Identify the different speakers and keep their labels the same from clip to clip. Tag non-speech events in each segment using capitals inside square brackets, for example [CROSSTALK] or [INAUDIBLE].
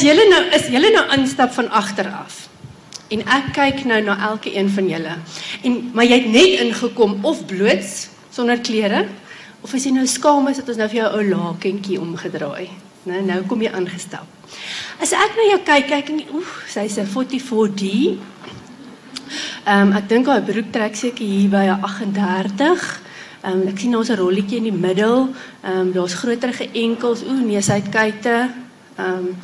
Speaker 1: As julle nou is julle nou instap van agter af. En ek kyk nou na elke een van julle. En maar jy het net ingekom of bloot sonder klere of as jy nou skaam is dat ons nou vir jou 'n lakentjie omgedraai. Nou nou kom jy aangestap. As ek na jou kyk, kyk en oef, sy's 'n 44D. Ehm um, ek dink haar broek trek seker hier by 'n 38. Ehm um, ek sien daar's 'n rolletjie in die middel. Ehm um, daar's groterige enkels. Ooh nee, sy het kuite. Ehm um,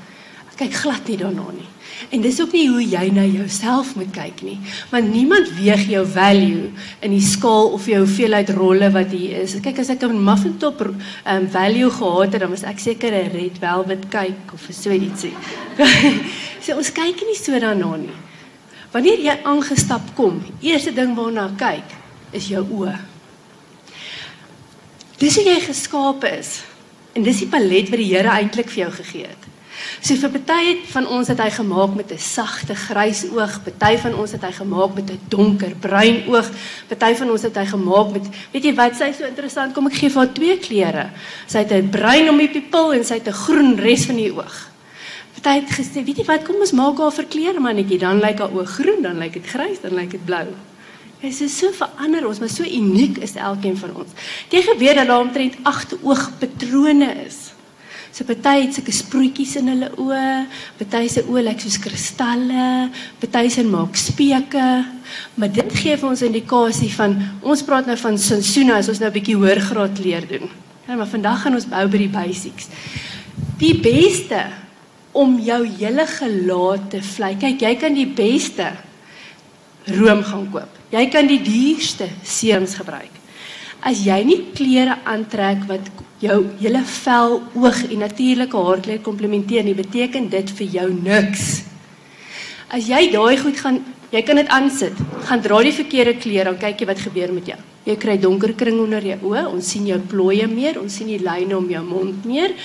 Speaker 1: kyk glad nie daarna nie. En dis ook nie hoe jy na jouself moet kyk nie, want niemand weeg jou value in die skaal of jou hoeveelheid rolle wat hier is. Kyk as ek 'n muffin top um value gehad het, dan was ek seker 'n red velvet kyk of so ietsie. [LAUGHS] so ons kyk nie so daarna nie. Wanneer jy aangestap kom, eerste ding waarna kyk is jou oë. Dis hoe jy geskape is. En dis die palet wat die Here eintlik vir jou gegee het. So vir party van ons het hy gemaak met 'n sagte grys oog, party van ons het hy gemaak met 'n donker bruin oog, party van ons het hy gemaak met weet jy wat sy so interessant kom ek gee vir haar twee kleure. Sy het 'n bruin om die pupil en sy het 'n groen res van die oog. Party het gesê, weet jy wat, kom ons maak haar verkleur mannetjie, dan lyk haar oog groen, dan lyk dit grys, dan lyk dit blou. Hy sê so verander ons, maar so uniek is elkeen van ons. Jy geweet dat daar omtrent 8 oogpatrone is. So party het sulke sproetjies in hulle oë, party se oë lyk soos kristalle, party se maak speke. Maar dit gee vir ons 'n indikasie van ons praat nou van Sansuna as ons nou 'n bietjie hoër graad leer doen. Ja, maar vandag gaan ons bou by die basics. Die beste om jou hele gelaat te vlei. Kyk, jy kan die beste room gaan koop. Jy kan die duurste serums gebruik. As jy nie klere aantrek wat jou hele vel, oog en natuurlike haarkleur komplementeer nie, beteken dit vir jou niks. As jy daai goed gaan, jy kan dit aansit. Gaan dra die verkeerde klere, dan kyk jy wat gebeur met jou. Jy kry donker kring onder jou oë, ons sien jou plooie meer, ons sien die lyne om jou mond meer.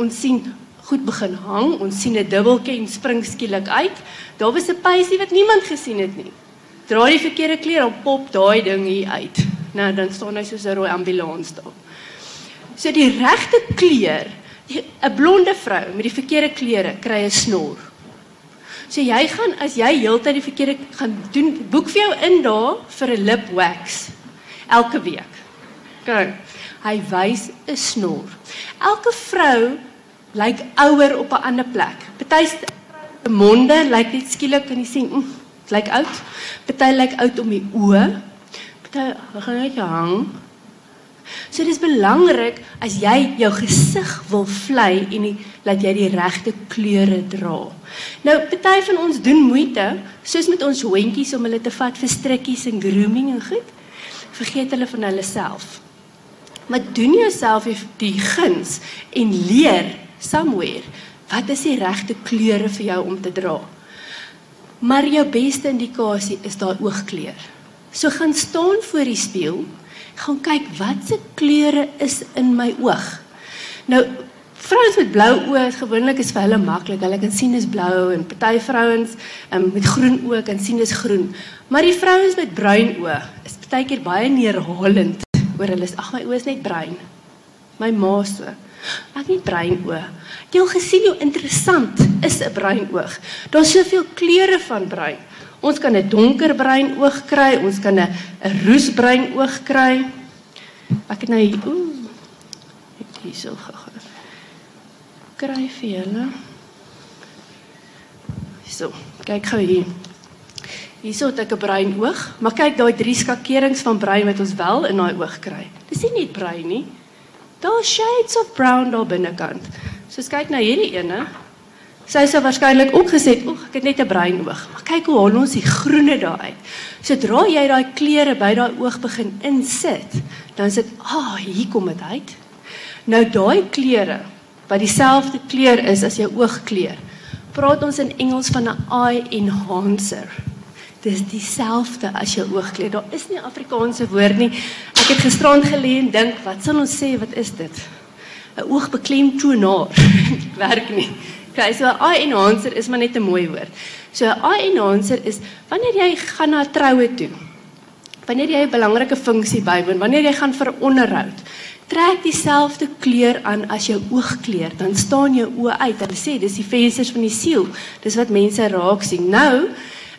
Speaker 1: Ons sien goed begin hang, ons sien 'n dubbeltjie en spring skielik uit. Daar was 'n pysie wat niemand gesien het nie. Dra die verkeerde klere, dan pop daai ding hier uit. Nou dan staan hy soos 'n rooi ambulans daar. So die regte kleur, 'n blonde vrou met die verkeerde klere kry 'n snor. So jy gaan as jy heeltyd die verkeerde gaan doen, boek vir jou in daar vir 'n lip wax elke week. Kyk, hy wys 'n snor. Elke vrou lyk ouer op 'n ander plek. Party se monde lyk net skielik en jy sien, mm, lyk oud. Party lyk oud om die oë. Party gaan net hang. So dis belangrik as jy jou gesig wil vlei en die, laat jy die regte kleure dra. Nou party van ons doen moeite soos met ons hondjies om hulle te vat vir strikkies en grooming en goed. Vergeet hulle van hulle self. Maar doen jouself die guns en leer somewhere wat is die regte kleure vir jou om te dra. Maar jou beste indikasie is daai oogkleur. So gaan staan voor die spieël gaan kyk wat se kleure is in my oog. Nou vrouens met blou oë gewoonlik is vir hulle maklik. Hulle kan sien dis blou en party vrouens um, met groen oë kan sien dis groen. Maar die vrouens met bruin oë is partykeer baie neerhalend oor hulle. Ag my oë is net bruin. My ma se. Ek het bruin oë. Jy het gesien hoe interessant is 'n bruin oog. Daar's soveel kleure van bruin. Ons kan 'n donkerbruin oog kry, ons kan 'n 'n roesbruin oog kry. Ek het nou hier ooh. Ek hierso gegaan. Kry vir julle. So, kyk gou hier. Hierso het ek 'n bruin oog, maar kyk daai drie skakerings van bruin wat ons wel in daai oog kry. Dis nie net bruin nie. Daar's shades of brown daar binnekant. So kyk na hierdie ene. Sy sou waarskynlik ook gesê, "Oek, ek het net 'n bruin oog." Maar kyk hoe haal ons die groene daar uit. Sodra jy daai kleure by daai oog begin insit, dan sit, "Ag, oh, hier kom dit uit." Nou daai kleure wat dieselfde kleur is as jou oogkleur. Praat ons in Engels van 'n eye enhancer. Dis dieselfde as jou oogkleur. Daar is nie 'n Afrikaanse woord nie. Ek het gisterand gelê en dink, wat sal ons sê, wat is dit? 'n Oogbeklemtonaar. [LAUGHS] Werk nie. Okay, so 'n enhancer is maar net 'n mooi woord. So 'n enhancer is wanneer jy gaan na 'n troue toe. Wanneer jy 'n belangrike funksie bywoon, wanneer jy gaan vir onderhoud. trek dieselfde kleur aan as jou oogkleur, dan staan jou oë uit. Hulle sê dis die vensters van die siel. Dis wat mense raak sien. Nou,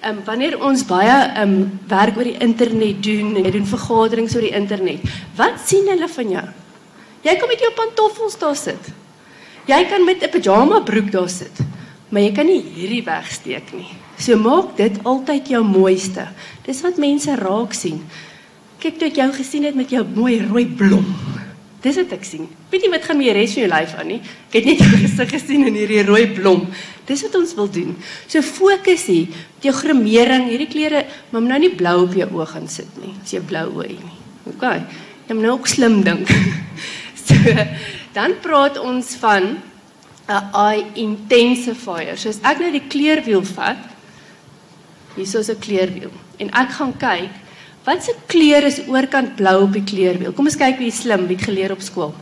Speaker 1: ehm um, wanneer ons baie um, werk oor die internet doen en jy doen vergaderings oor die internet, wat sien hulle van jou? Jy kom met jou pantoffels daar sit. Jy kan met 'n pyjama broek daar sit, maar jy kan nie hierdie wegsteek nie. So maak dit altyd jou mooiste. Dis wat mense raak sien. Kyk toe ek jou gesien het met jou mooi rooi blom. Dis wat ek sien. Weet nie wat gaan met die res van jou lyf aan nie. Ek het net jou [LAUGHS] gesig gesien in hierdie rooi blom. Dis wat ons wil doen. So fokus hier op jou grimering, hierdie klere, maar nou nie blou op jou oë gaan sit nie. As jy blou oë nie. OK. Jy moet nou ook slim dink. [LAUGHS] so dan praat ons van 'n eye intensifier. So as ek nou die kleurwiel vat, hier is 'n kleurwiel en ek gaan kyk Wat se kleur is oorkant blou op die kleurwiel? Kom ons kyk wie slim, wie het geleer op skool.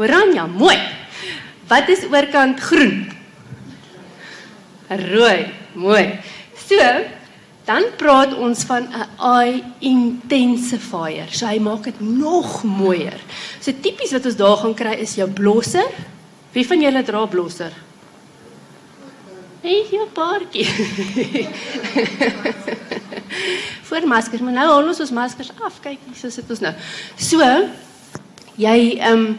Speaker 1: Oranje, mooi. Wat is oorkant groen? Rooi, mooi. So, dan praat ons van 'n eye intensifier. So hy maak dit nog mooier. So tipies wat ons daar gaan kry is jou blosser. Wie van julle dra blosser? Hey, jou paartjie. [LAUGHS] Voor maskers, maar nou haal ons ons maskers af. Kyk, hier so sit ons nou. So, jy ehm um,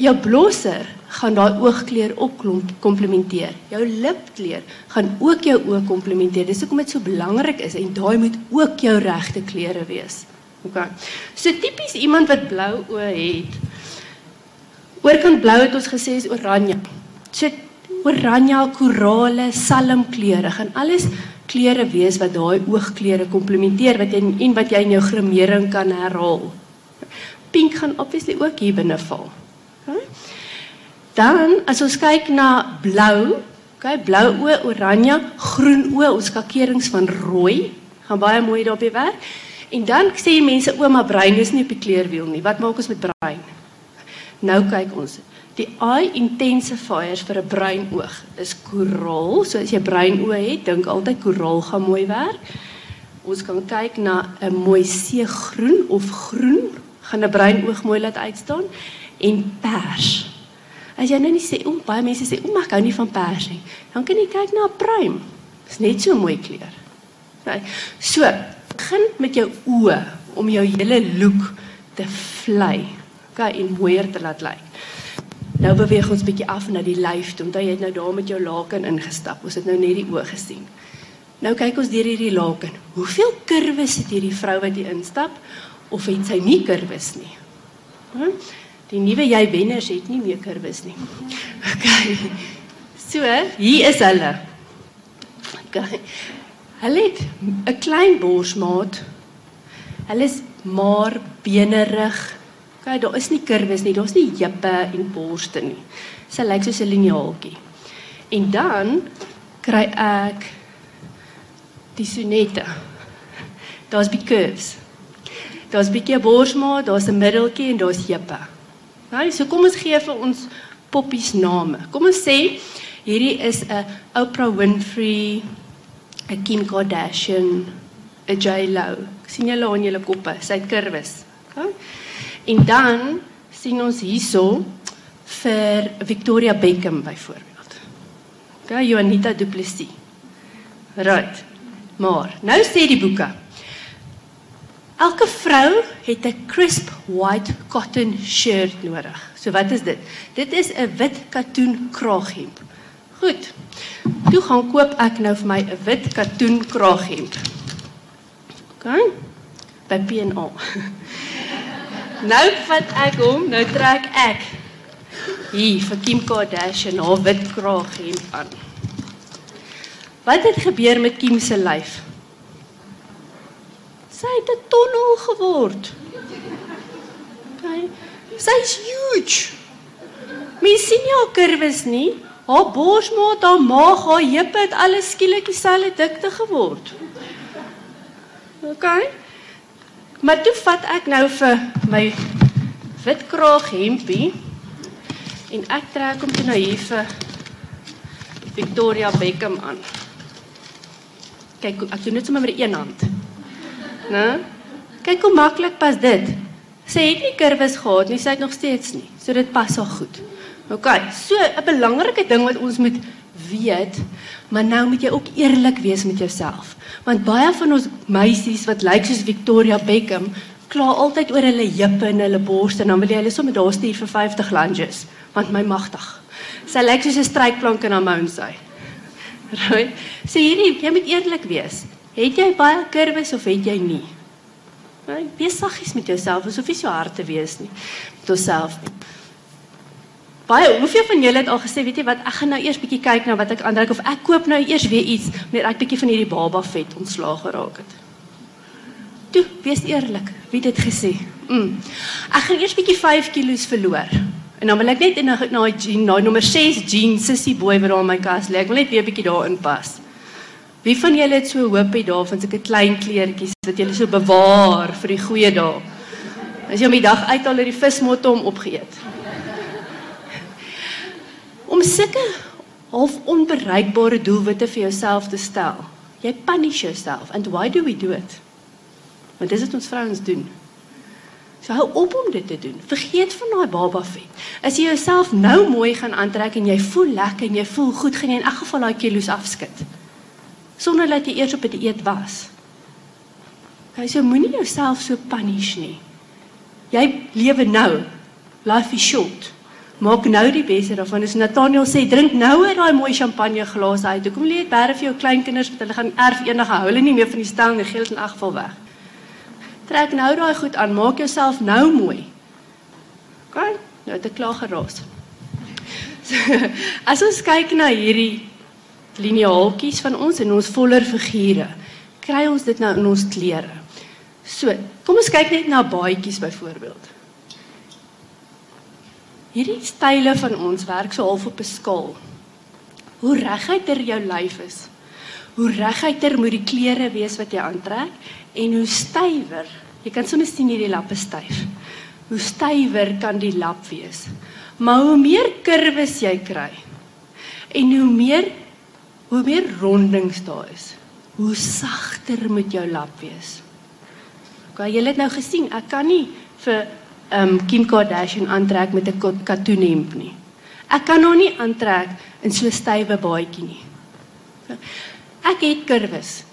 Speaker 1: jou blosser gaan daai oogkleur op komplementeer. Jou lipkleur gaan ook jou oë komplementeer. Dis hoekom dit so belangrik is en daai moet ook jou regte kleure wees. OK. So tipies iemand wat blou oë het. Oorkant blou het ons gesê is oranje. So oranje, korale, salmkleure gaan alles kleure wees wat daai oogkleure komplementeer wat jy en wat jy in jou grimering kan herhaal. Pink gaan obviously ook hier binne val. Dan as ons kyk na blou, okay, blou oë, oranje, groen oë, ons skakerings van rooi gaan baie mooi daarop werk. En dan sê mense ouma brein is nie op die kleurwiel nie. Wat maak ons met brein? Nou kyk ons. Die eye intensifiers vir 'n bruin oog is koraal. So as jy bruin oë het, dink altyd koraal gaan mooi werk. Ons kan kyk na 'n mooi seegroen of groen, gaan 'n bruin oog mooi laat uitstaan en pers. As jy nou nie sê, "O, baie mense sê, o, maar ek hou nie van pers nie." Dan kan jy kyk na 'n pruim. Dis net so mooi kleur. Okay. So, begin met jou oë om jou hele look te vlei. Okay, en mooier te laat lyk. Nou beweeg ons bietjie af na die lyf. Onthou jy het nou daar met jou laken ingestap. Ons het nou net die oë gesien. Nou kyk ons deur hierdie laken. Hoeveel kurwes het hierdie vrou wat hier instap of het sy nie kurwes nie? Hm? Die nuwe jy wenners het nie meer kurwes nie. OK. So, hier is hulle. OK. Hulle het 'n klein borsmaat. Hulle is maar benerig. Kyk, daar is nie kurwes nie, daar's nie jippe en borste nie. Sy lyk soos 'n liniaaltjie. En dan kry ek die sonette. Daar's bi curves. Daar's bietjie borsmaat, daar's 'n middeltjie en daar's jippe. Nou, so kom ons gee vir ons poppies name. Kom ons sê hierdie is 'n Oprah Winfrey, 'n Kim Kardashian, 'n J Lo. sien julle aan julle koppe, sy kurwes. Okay? En dan sien ons hierso vir Victoria Beckham byvoorbeeld. OK, Juanita Du Plessis. Right. Maar nou sê die boeke. Elke vrou het 'n crisp white cotton shirt nodig. So wat is dit? Dit is 'n wit katoen kraaghemp. Goed. Toe gaan koop ek nou vir my 'n wit katoen kraaghemp. OK. By P&O. [LAUGHS] Nou vat ek hom, nou trek ek hier vir Kim Kardashian haar wit kraaghemp aan. Wat het gebeur met Kim se lyf? Sy het 'n tonnel geword. Okay. Sy's huge. Mens sien haar kurwes nie. Haar borsmaat, haar maag, haar heupe het alles skielik dieselfde dikte geword. Okay. Maar toe vat ek nou vir my wit kraag hempie en ek trek hom toe nou hier vir Victoria Beckham aan. Kyk, ek doen dit sommer met een hand. Né? Kyk hoe maklik pas dit. Sy het nie kurwes gehad nie, sy het nog steeds nie. So dit pas haar goed. OK, so 'n belangrike ding wat ons moet weet, maar nou moet jy ook eerlik wees met jouself. Want baie van ons meisies wat lyk soos Victoria Beckham, kla altyd oor hulle heupe en hulle borste en dan wil jy hulle sommer daar stuur vir 50 lunges, want my magtig. Sy lyk soos 'n strykplank in haar mond sy. [LAUGHS] Right? So hierdie, jy moet eerlik wees. Het jy baie kurwes of het jy nie? Nee, wees saggies met jouself, asof jy so hard te wees nie. Met jouself. Baie, hoeveel van julle het al gesê, weet jy wat, ek gaan nou eers bietjie kyk na wat ek aantrek of ek koop nou eers weer iets net ek bietjie van hierdie baba vet ontslaag geraak het. Toe, wees eerlik, wie het dit gesê? Mm. Ek gaan eers bietjie 5 kg verloor. En dan wil ek net in na na jean, na nommer 6 jeans sissie boy wat daar in my kas lê. Ek wil net weer bietjie daarin pas. Wie van julle het so hoop het daarvan sulke klein kleertjies wat julle so bewaar vir die goeie dae? As jy om die dag uit die vismotte om opgeëet. Om sulke half onbereikbare doelwitte vir jouself te stel. Jy punish yourself and why do we do it? Want dis wat ons vrouens doen. So hou op om dit te doen. Vergeet van daai baba vet. As jy jouself nou mooi gaan aantrek en jy voel lekker en jy voel goed, gaan jy in elk geval daai kilos afskud sonder dat jy eers op 'n die dieet was. Jy sê moenie jouself so punish nie. Jy lewe nou. Life is short. Maak nou die beste daarvan. As Nathaniel sê drink nou uit daai mooi champagne glas uit. Hoekom lê dit baie vir jou kleinkinders wat hulle gaan erf enige hou hulle nie meer van die stel nie, geld in elk geval weg. Trek nou daai goed aan. Maak jouself nou mooi. OK? Nou het ek klaar geraas. So, [LAUGHS] as ons kyk na hierdie lineaaltjies van ons en ons voller figure. Kry ons dit nou in ons klere. So, kom ons kyk net na baadjies byvoorbeeld. Hierdie style van ons werk so half op 'n skaal. Hoe reguiter jou lyf is, hoe reguiter moet die klere wees wat jy aantrek en hoe stywer. Jy kan sommer sien hierdie lappe styf. Hoe stywer kan die lap wees? Maar hoe meer kurwes jy kry en hoe meer hoe meer rondings daar is, hoe sagter moet jou lap wees. Okay, jy het nou gesien, ek kan nie vir um Kim Kardashian aantrek met 'n katoen hemp nie. Ek kan hom nie aantrek in so stywe baadjie nie. Ek het kurwes.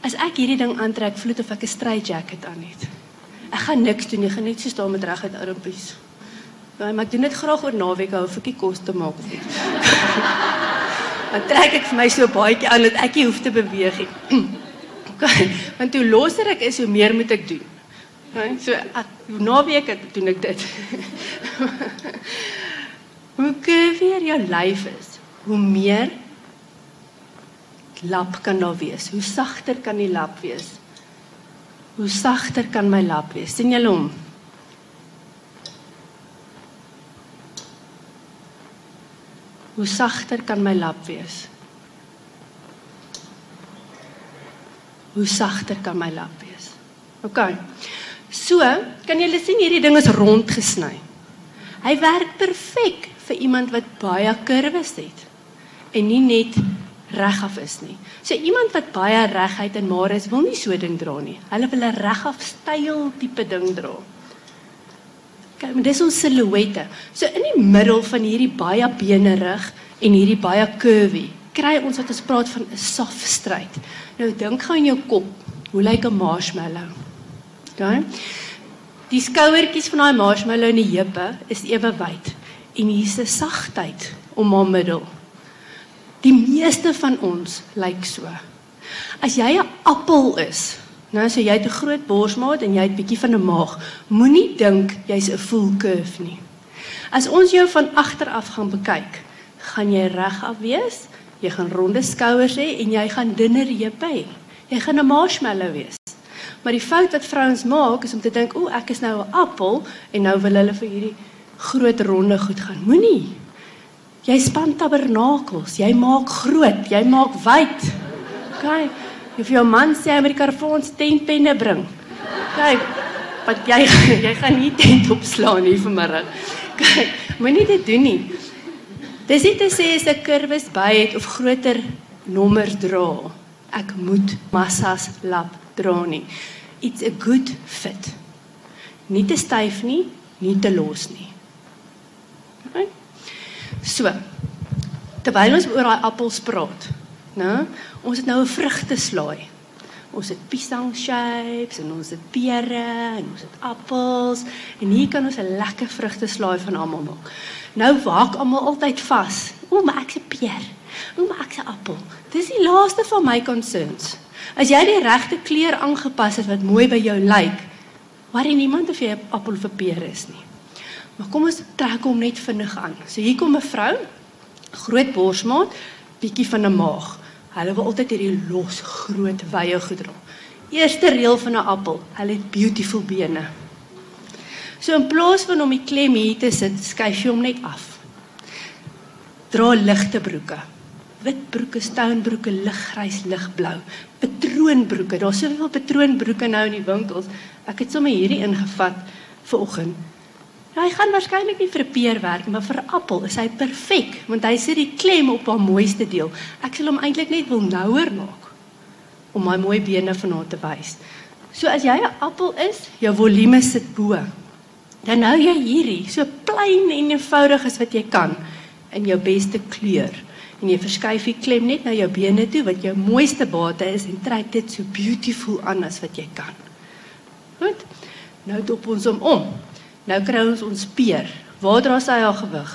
Speaker 1: As ek hierdie ding aantrek, voel dit of ek 'n straight jacket aan het. Ek gaan niks doen nie, gaan net so staan met reguit armpies. Ja, maar ek doen dit graag oor naweke hou vir 'n kos te maak of iets. [LAUGHS] dan trek ek vir my so baadjie aan dat ek nie hoef te beweeg nie. [CLEARS THROAT] Want hoe losser ek is, hoe meer moet ek doen. Okay, so ek, na week het doen ek dit. [LAUGHS] hoe keer jou lyf is, hoe meer lap kan daar wees. Hoe sagter kan die lap wees? Hoe sagter kan my lap wees? sien julle hom? Hoe sagter kan my lap wees? Hoe sagter kan my lap wees? OK. So, kan julle sien hierdie ding is rond gesny. Hy werk perfek vir iemand wat baie kurwes het en nie net regaf is nie. So iemand wat baie reguit en maar is, wil nie so ding dra nie. Hulle wil 'n regaf styl tipe ding dra. Kyk, maar dis ons silhouette. So in die middel van hierdie baie benerig en hierdie baie curvy, kry ons wat ons praat van 'n soft straight. Nou dink gou in jou kop, hoe lyk 'n marshmallow? OK? Die skouertjies van daai marshmallow en die heupe is ewe wyd en hier's 'n sagtheid om haar middel. Die meeste van ons lyk so. As jy 'n appel is, Nou as jy het 'n groot borsmaat en jy het bietjie van 'n maag, moenie dink jy's 'n full curve nie. As ons jou van agter af gaan bekyk, gaan jy reg af wees, jy gaan ronde skouers hê en jy gaan dunner heupe hê. Jy gaan 'n marshmallow wees. Maar die fout wat vrouens maak is om te dink, "O, ek is nou 'n appel en nou wil hulle vir hierdie groot ronde goed gaan." Moenie. Jy span tabernakels, jy maak groot, jy maak wyd. OK. Of jou man sê hy moet die karafons tentpenne bring. Kyk, wat jy [LAUGHS] jy gaan nie tent opslaan nie vanmiddag. Kyk, moenie dit doen nie. Dis nie te sê as 'n kurwes by het of groter nommers dra. Ek moet massas lap dra nie. It's a good fit. Nie te styf nie, nie te los nie. Okay? So. Terwyl ons oor daai appels praat, né? Ons het nou 'n vrugteslaai. Ons het piesang shapes en ons het pere en ons het appels en hier kan ons 'n lekker vrugteslaai van almal maak. Nou waak almal altyd vas. O, maar ek se peer. O, maar ek se appel. Dis die laaste van my concerns. As jy die regte kleur aangepas het wat mooi by jou lyk, worry niemand of jy 'n appel of 'n peer is nie. Maar kom ons trek hom net vinnig aan. So hier kom 'n vrou, groot borsmaat, bietjie van 'n maag. Hulle wil altyd hierdie los groot wye gedra. Eerste reël van 'n appel, hulle het beautiful bene. So in plaas van om die klem hier te sit, skuif jy hom net af. Dra ligte broeke. Wit broeke, stonebroeke, liggrys, ligblou. Patroonbroeke. Daar's soveel patroonbroeke nou in die winkels. Ek het sommer hierdie ingevat vir oggend. Ja, hy gaan waarskynlik nie vir 'n peer werk maar vir 'n appel is hy perfek, want hy sit die klem op haar mooiste deel. Ek sal hom eintlik net wil nouer maak om my mooi bene van haar te wys. So as jy 'n appel is, jou volume sit bo. Dan nou jy hierdie so klein en eenvoudig as wat jy kan in jou beste kleur. En jy verskuif die klem net na jou bene toe wat jou mooiste bate is en trek dit so beautiful aan as wat jy kan. Goed. Nou dop ons hom om. Nou kry ons ons peer. Waar dra sy haar gewig?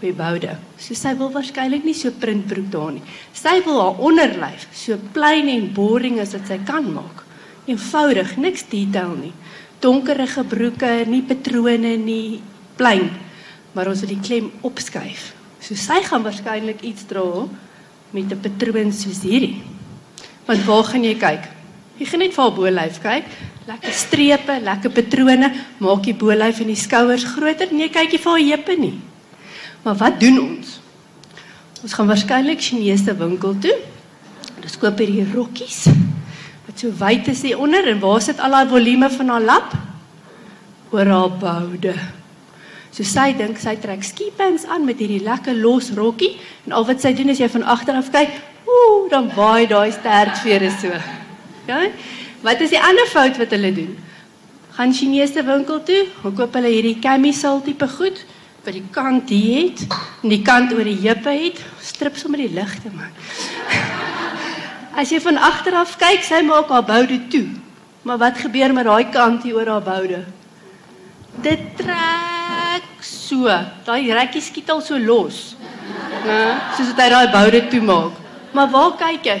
Speaker 1: By boude. So sy wil waarskynlik nie so printbroek dra nie. Sy wil haar onderlyf so plain en boring as wat sy kan maak. Eenvoudig, niks detail nie. Donkerige broeke, nie patrone nie, plain. Maar ons wil die klem opskuif. So sy gaan waarskynlik iets dra met 'n patroon soos hierdie. Want waar gaan jy kyk? Jy gaan net vir haar bolyf kyk lekker strepe, lekker patrone, maak die bolyf en die skouers groter. Nee, kyk jy vir haar heupe nie. Maar wat doen ons? Ons gaan waarskynlik Chinese winkel toe. Ons koop hierdie rokkies wat so wyd is hier onder en waar sit al haar volume van haar lap? Oor haar boude. So sy dink sy trek skipens aan met hierdie lekker los rokkie en al wat sy doen is jy van agter af kyk, ooh, dan waai daai stertvere so. Ja? Wat is die ander fout wat hulle doen? Gaan Chinese winkel toe, gaan koop hulle hierdie camisole tipe goed wat die kant hier het en die kant oor die heupe het, strip sommer die ligte man. [LAUGHS] As jy van agter af kyk, sy maak haar boude toe. Maar wat gebeur met daai kant hier oor haar boude? Dit trek so. Daai rekkie skiet al so los. Né? Soos dit hy daai boude toe maak. Maar waar kyk jy?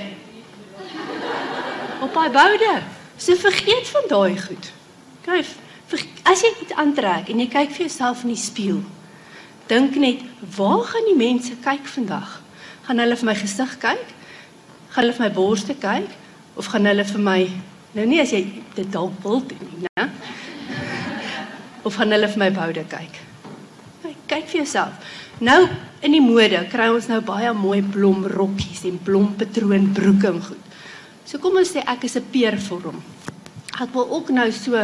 Speaker 1: Op daai boude. So vergeet van daai goed. Kyk, as jy iets aantrek en jy kyk vir jouself in die spieël, dink net, waar gaan die mense kyk vandag? Gaan hulle vir my gesig kyk? Gaan hulle vir my borste kyk of gaan hulle vir my nou nie as jy dit dalk wil doen nie, né? Of gaan hulle vir my boude? Kyk, kyk vir jouself. Nou in die mode kry ons nou baie mooi blomrokkies en blompatroon broeke en goed. So kom ons sê ek is 'n peervorm. Ek wil ook nou so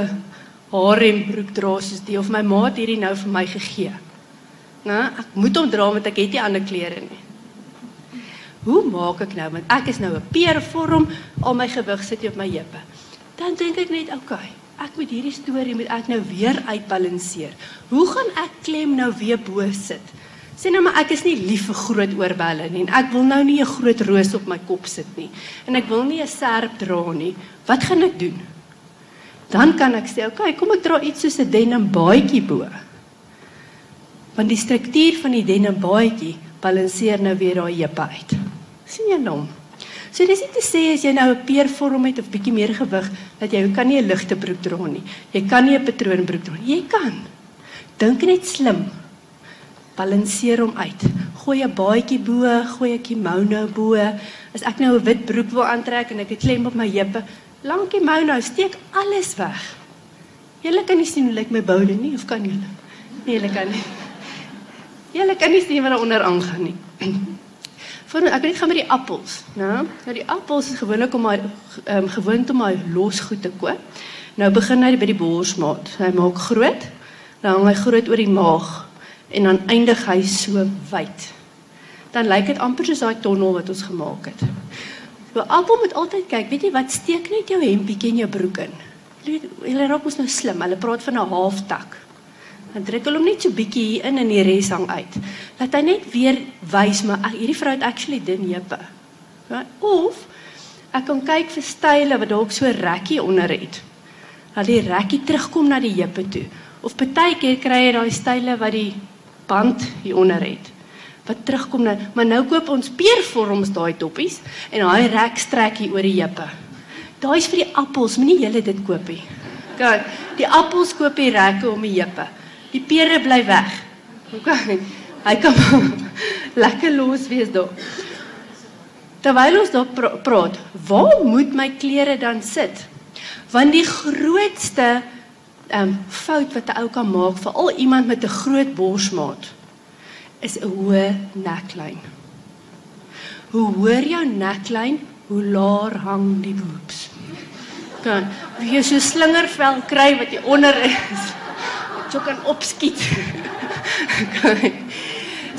Speaker 1: harembroek dra soos die of my ma het hierdie nou vir my gegee. Né? Ek moet hom dra want ek het nie ander klere nie. Hoe maak ek nou want ek is nou 'n peervorm, al my gewig sit op my heupe. Dan dink ek net, oké, okay, ek moet hierdie storie moet ek nou weer uitbalanseer. Hoe gaan ek klem nou weer bo sit? Sê nou maar ek is nie lief vir groot oorbelle nie en ek wil nou nie 'n groot roos op my kop sit nie en ek wil nie 'n serp dra nie. Wat gaan ek doen? Dan kan ek sê, "Oké, okay, kom ek dra iets soos 'n denim baadjie bo." Want die struktuur van die denim baadjie balanseer nou weer daai heupe uit. sien jy nou? So dis nie te sê as jy nou 'n peervorm het of bietjie meer gewig dat jy kan nie 'n ligte broek dra nie. Jy kan nie 'n patroonbroek dra nie. Jy kan. Dink net slim balanseer hom uit. Gooi 'n baadjie bo, gooi 'n kimono bo. As ek nou 'n wit broek wil aantrek en ek het klem op my heupe, lank kimono steek alles weg. Julle kan nie sien hoe lyk my boude nie, of kan julle? Nee, julle kan nie. Julle kan nie sien wat daar onder aangaan nie. [CLEARS THROAT] Voor ek net gaan met die appels, né? Nou die appels is gewoonlik om maar ehm um, gewoond om maar los goed te koop. Nou begin hy by die borsmaat. Hy maak groot. Dan hang hy groot oor die maag en dan eindig hy so wyd. Dan lyk dit amper soos daai tonnel wat ons gemaak het. So almal moet altyd kyk, weet jy wat steek net jou hempietjie in jou broek in. hulle raak mos nou slim. Hulle praat van 'n halftak. Dan druk hulle hom net so bietjie hier in en die res hang uit. Laat hy net weer wys maar ag hierdie vrou het actually dun heupe. Ja, of ek kan kyk vir style wat dalk so rekkie onder het. Dat die rekkie terugkom na die heupe toe. Of partykeer kry jy daai style wat die band hier onder het. Wat terugkom nou, maar nou koop ons peervorms daai toppies en daai rek strek hier oor die heupe. Daai is vir die appels, moenie julle dit koop nie. Kyk, die appels koop die rekke om die heupe. Die pere bly weg. OK. Hy kan [LAUGHS] lekker los wees daar. Terwyl ons daar pra praat, waar moet my klere dan sit? Want die grootste ehm um, fout wat 'n ou kan maak, veral iemand met 'n groot borsmaat, is 'n hoë neklyn. Hoe hoër jou neklyn, hoe laer hang die boobs. Kan jy so slingervel kry wat jy onder is? Wat jy kan opskiet. [LAUGHS]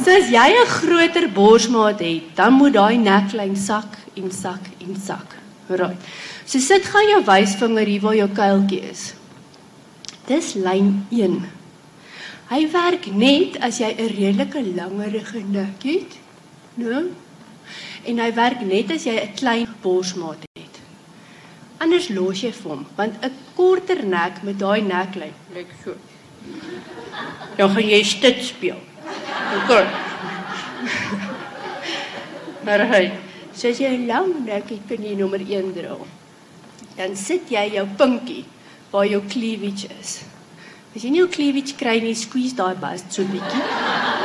Speaker 1: so as jy 'n groter borsmaat het, dan moet daai neklyn sak en sak en sak. Right. So sit gaan jou wysvinger hier waar jou kuiltjie is. Dis lyn 1. Hy werk net as jy 'n redelike langerige nek het, né? No? En hy werk net as jy 'n klein borsmaat het. Anders los jy vir hom, want 'n korter nek met daai neklyn lyk so. Dan gaan jy stit speel. OK. [LAUGHS] Maar hy sê jy lang nek ek kan jy nommer 1 dra. Dan sit jy jou pinkie waar jou cleavage is. As jy nie jou cleavage kry nie, squeeze daai bas so bietjie.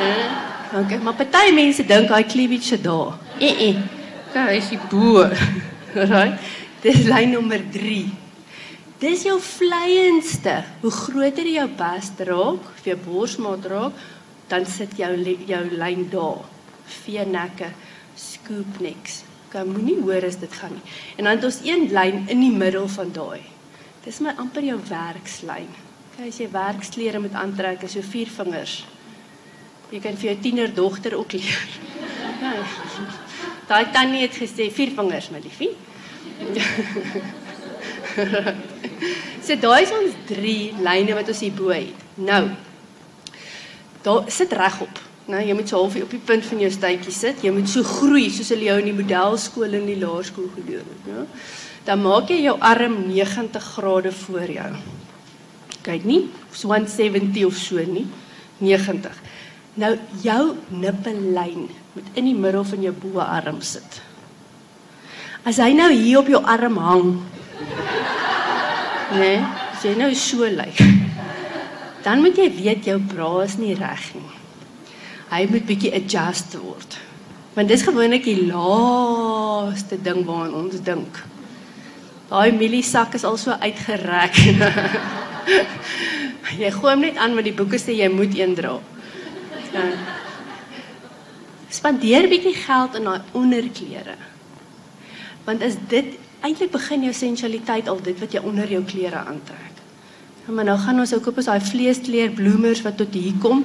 Speaker 1: Eh? Okay, maar party mense dink daai cleavage se daar. Eh eh. Daar is die bo. [LAUGHS] Right? Dis lyn nommer 3. Dis jou vleiendste. Hoe groter jou bas raak, of jou borsmaat raak, dan sit jou jou lyn daar. V-nekke, scoop necks. Kan moenie hoor as dit gaan nie. En dan het ons een lyn in die middel van daai. Dis my amper jou werkslyn. Kyk as jy werksklere moet aantrek, is so vier vingers. Jy kan vir jou tienerdogter ook leer. Ja. [LAUGHS] Daai tannie het gesê vier vingers, my liefie. [LAUGHS] so daai is ons drie lyne wat ons hier bo het. Nou. Daar sit regop. Nou jy moet so half op die punt van jou stuitjie sit. Jy moet so groei soos hulle jou in die modelskool en die laerskool geleer het, ja. Dan maak jy jou arm 90 grade voor jou. Kyk nie, so 170 of so nie. 90. Nou jou nippellyn moet in die middel van jou boarm sit. As hy nou hier op jou arm hang. [LAUGHS] Nee, as jy nou so lyk. Dan moet jy weet jou bra is nie reg nie. Hy moet bietjie adjust word. Want dis gewoonlik die laaste ding waaraan ons dink. Daai mieliesak is al so uitgerek. [LAUGHS] jy gooi hom net aan met die boeke sê jy moet een dra. Ja. Spandeer bietjie geld in daai onderklere. Want as dit eintlik begin jou sensualiteit al dit wat jy onder jou klere aantrek. Ja, maar nou gaan ons ook op ons daai vleeskleur bloemers wat tot hier kom,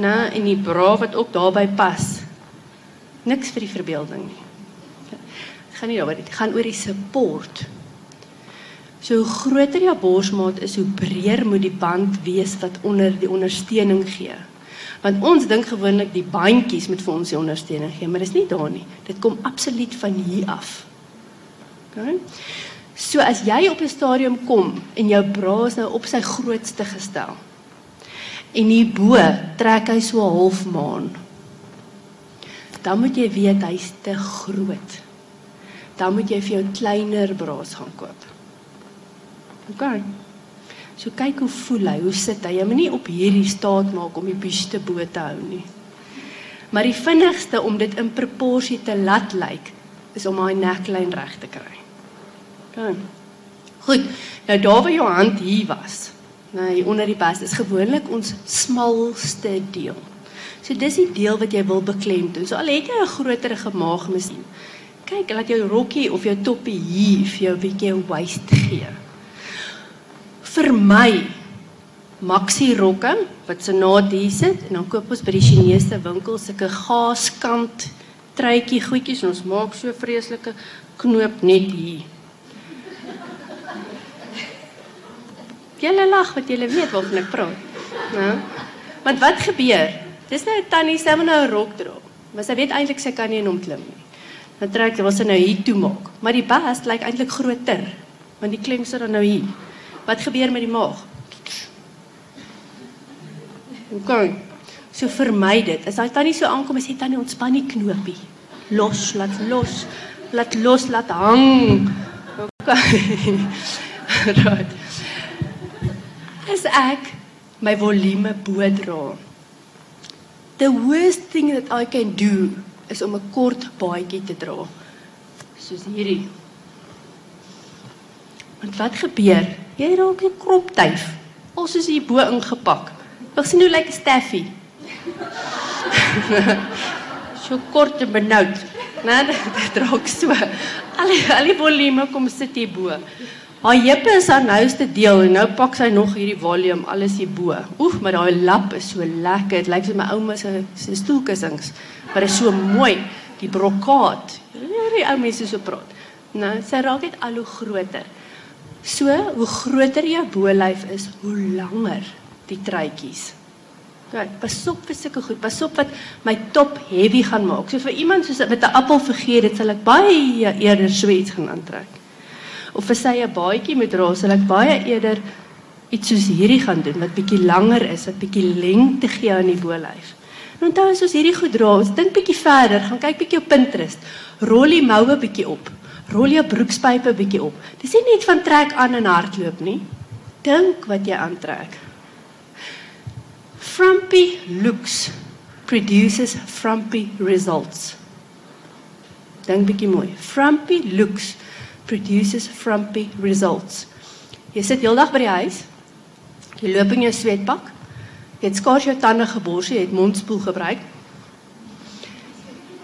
Speaker 1: né, en die bra wat ook daarbey pas. Niks vir die verbeelding nie. Dit gaan nie daaroor dit gaan oor die support. So hoe groter jou borsmaat is, hoe breër moet die band wees wat onder die ondersteuning gee. Want ons dink gewoonlik die bandjies moet vir ons die ondersteuning gee, maar dis nie daar nie. Dit kom absoluut van hier af. OK. So as jy op 'n stadium kom en jou bra is nou op sy grootste gestel. En hierbo trek hy so half maan. Dan moet jy weet hy's te groot. Dan moet jy vir jou kleiner braas gaan koop. OK. So kyk hoe voel hy, hoe sit hy? Jy moenie op hierdie staat maak om die buste bo te hou nie. Maar die vinnigste om dit in proporsie te laat lyk is om daai neklyn reg te kry. OK. Goed. Nou daar waar jou hand hier was, nou hier onder die bas is gewoonlik ons smalste deel. So dis die deel wat jy wil beklemtoon. So al het jy 'n groter gemaag miskien. Kyk, laat jou rokkie of jou toppie hier vir jou bietjie waist gee vir my maxi rokke wat se naad hier sit en dan koop ons by die Chinese winkel sulke gaaskant truitjie goedjies en ons maak so vreeslike knoop net hier. Julle lag wat julle weet waarvan ek praat. Nou. Want wat gebeur? Dis nou 'n tannie sy moet nou 'n rok dra. Maar sy weet eintlik sy kan nie in hom klim nie. Dan trek sy wil sy nou hier toe maak. Maar die bas lyk eintlik groter. Want die klem sit dan nou hier. Wat gebeur met die maag? Okay. So vermy dit. As daai tannie so aankom, sê tannie ontspan die knopie. Los, laat los. Laat los, laat hang. Okay. [LAUGHS] right. As ek my volume bo dra. The worst thing that I can do is om 'n kort baadjie te dra. Soos hierdie. Want wat gebeur? Jy raak 'n kroptyf. Ons is hier bo ingepak. Ek sien hoe lyk like Steffi. [LAUGHS] so kort en benoud. Nee, dit raak so. Al al die volume kom sit hier bo. Haar heupe is haar nouste deel en nou pak sy nog hierdie volume alles hier bo. Oef, maar daai lap is so lekker. Dit lyk soos my ouma se se stoelkussings. Maar is so mooi, die brokaat. Hierdie ou mense so praat. Nou, sy raak net al hoe groter. So, hoe groter jou bolyf is, hoe langer die truitjies. Kyk, pas op vir sulke goed. Pas op wat my top heavy gaan maak. So vir iemand soos met 'n appel vergeet, dit sal ek baie eerder sweet gaan aantrek of vir sy 'n baadjie moet dra, sal ek baie eerder iets soos hierdie gaan doen wat bietjie langer is, wat bietjie lengte gee aan die bolyf. En onthou as ons hierdie goed dra, ons dink bietjie verder, gaan kyk bietjie op Pinterest. Rol die moue bietjie op. Rol jou broekspype bietjie op. Dis nie net van trek aan en hardloop nie. Dink wat jy aantrek. Frumpy looks produces frumpy results. Dink bietjie mooi. Frumpy looks produces frumpy results. Jy sit heeldag by die huis. Jy loop in jou sweetpak. Jy het skaars jou tande gebors, jy het mondspoel gebruik.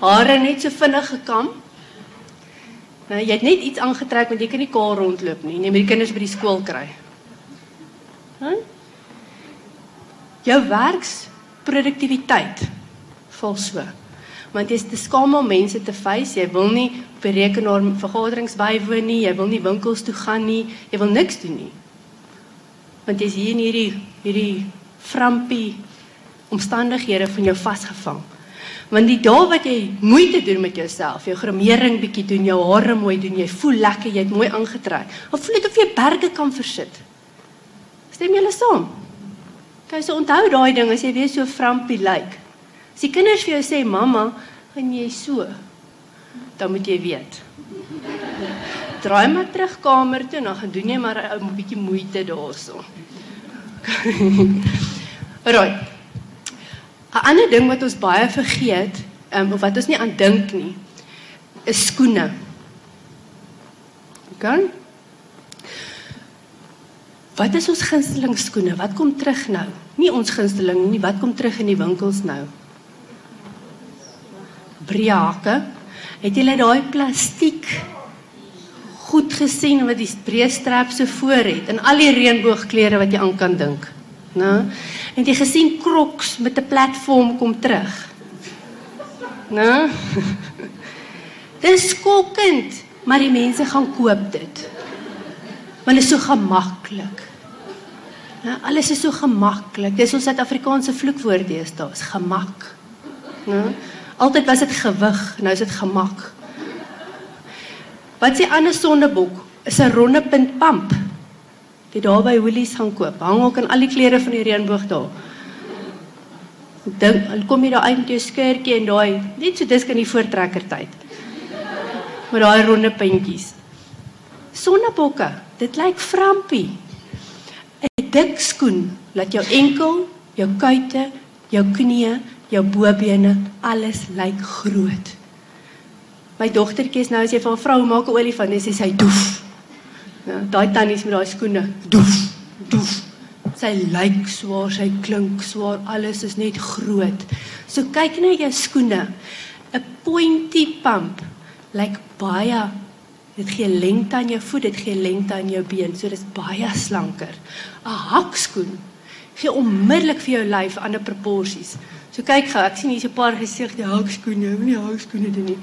Speaker 1: Hare net so vinnig gekam. Nou jy het net iets aangetrek want jy kan nie kaal rondloop nie. Jy moet die kinders by die skool kry. Hæ? Jou werksproduktiwiteit val so want jy is te skaam om mense te face. Jy wil nie op 'n rekenaar vergaderings bywoon nie, jy wil nie winkels toe gaan nie, jy wil niks doen nie. Want jy's hier in hierdie hierdie frampie omstandighede van jou vasgevang. Want die dae wat jy moeite doen met jouself, jou grimering bietjie doen, jou hare mooi doen, jy voel lekker, jy't mooi aangetrek. Of voel dit of jy berge kan versit. Stem julle saam? Kyk, so onthou daai ding as jy weer so frampie lyk. Like. As die kinders vir jou sê mamma, gaan jy so, dan moet jy weet. Draai maar terug kamer toe en dan gaan doen jy maar 'n bietjie moeite daarso. [LAUGHS] Right. 'n Ander ding wat ons baie vergeet, um, of wat ons nie aan dink nie, is skoene. OK? Wat is ons gunsteling skoene? Wat kom terug nou? Nie ons gunsteling nie, wat kom terug in die winkels nou? breake. Het julle daai plastiek goed gesien wat die breestrap so voor het en al die reënboogkleure wat jy aan kan dink? Né? Het jy gesien Crocs met 'n platform kom terug? Né? [LAUGHS] Dis skokkend, maar die mense gaan koop dit. Want dit is so gemaklik. Ja, alles is so gemaklik. Dis ons Suid-Afrikaanse vloekwoord deesdae, is gemak. Né? Altyd was dit gewig, nou is dit gemak. Wat s'ie ander sondebok? Is 'n ronde punt pamp. Jy daar by Woolies gaan koop. Hang ook in al die klere van die reënboog daar. Dink, kom jy daar uit met jou skirtjie en daai net so dis kan die voortrekker tyd. Met daai ronde puntjies. Sonnebokke, dit lyk frampie. 'n Dik skoen laat jou enkel, jou kuite, jou knieë jou bobene, alles lyk groot. My dogtertjie is nou as jy vir 'n vrou maak 'n olifant, sê sy doef. Ja, daai tannies met daai skoene, doef, doef. Sy lyk swaar, sy klink swaar, alles is net groot. So kyk net jou skoene. 'n Pointy pump lyk baie dit gee lengte aan jou voet, dit gee lengte aan jou been, so dis baie slanker. 'n Hakskoen gee onmiddellik vir jou lyf ander proporsies. So kyk gou, ek sien hier's 'n paar gesigte hakskoene, nie hakskoene doen nie.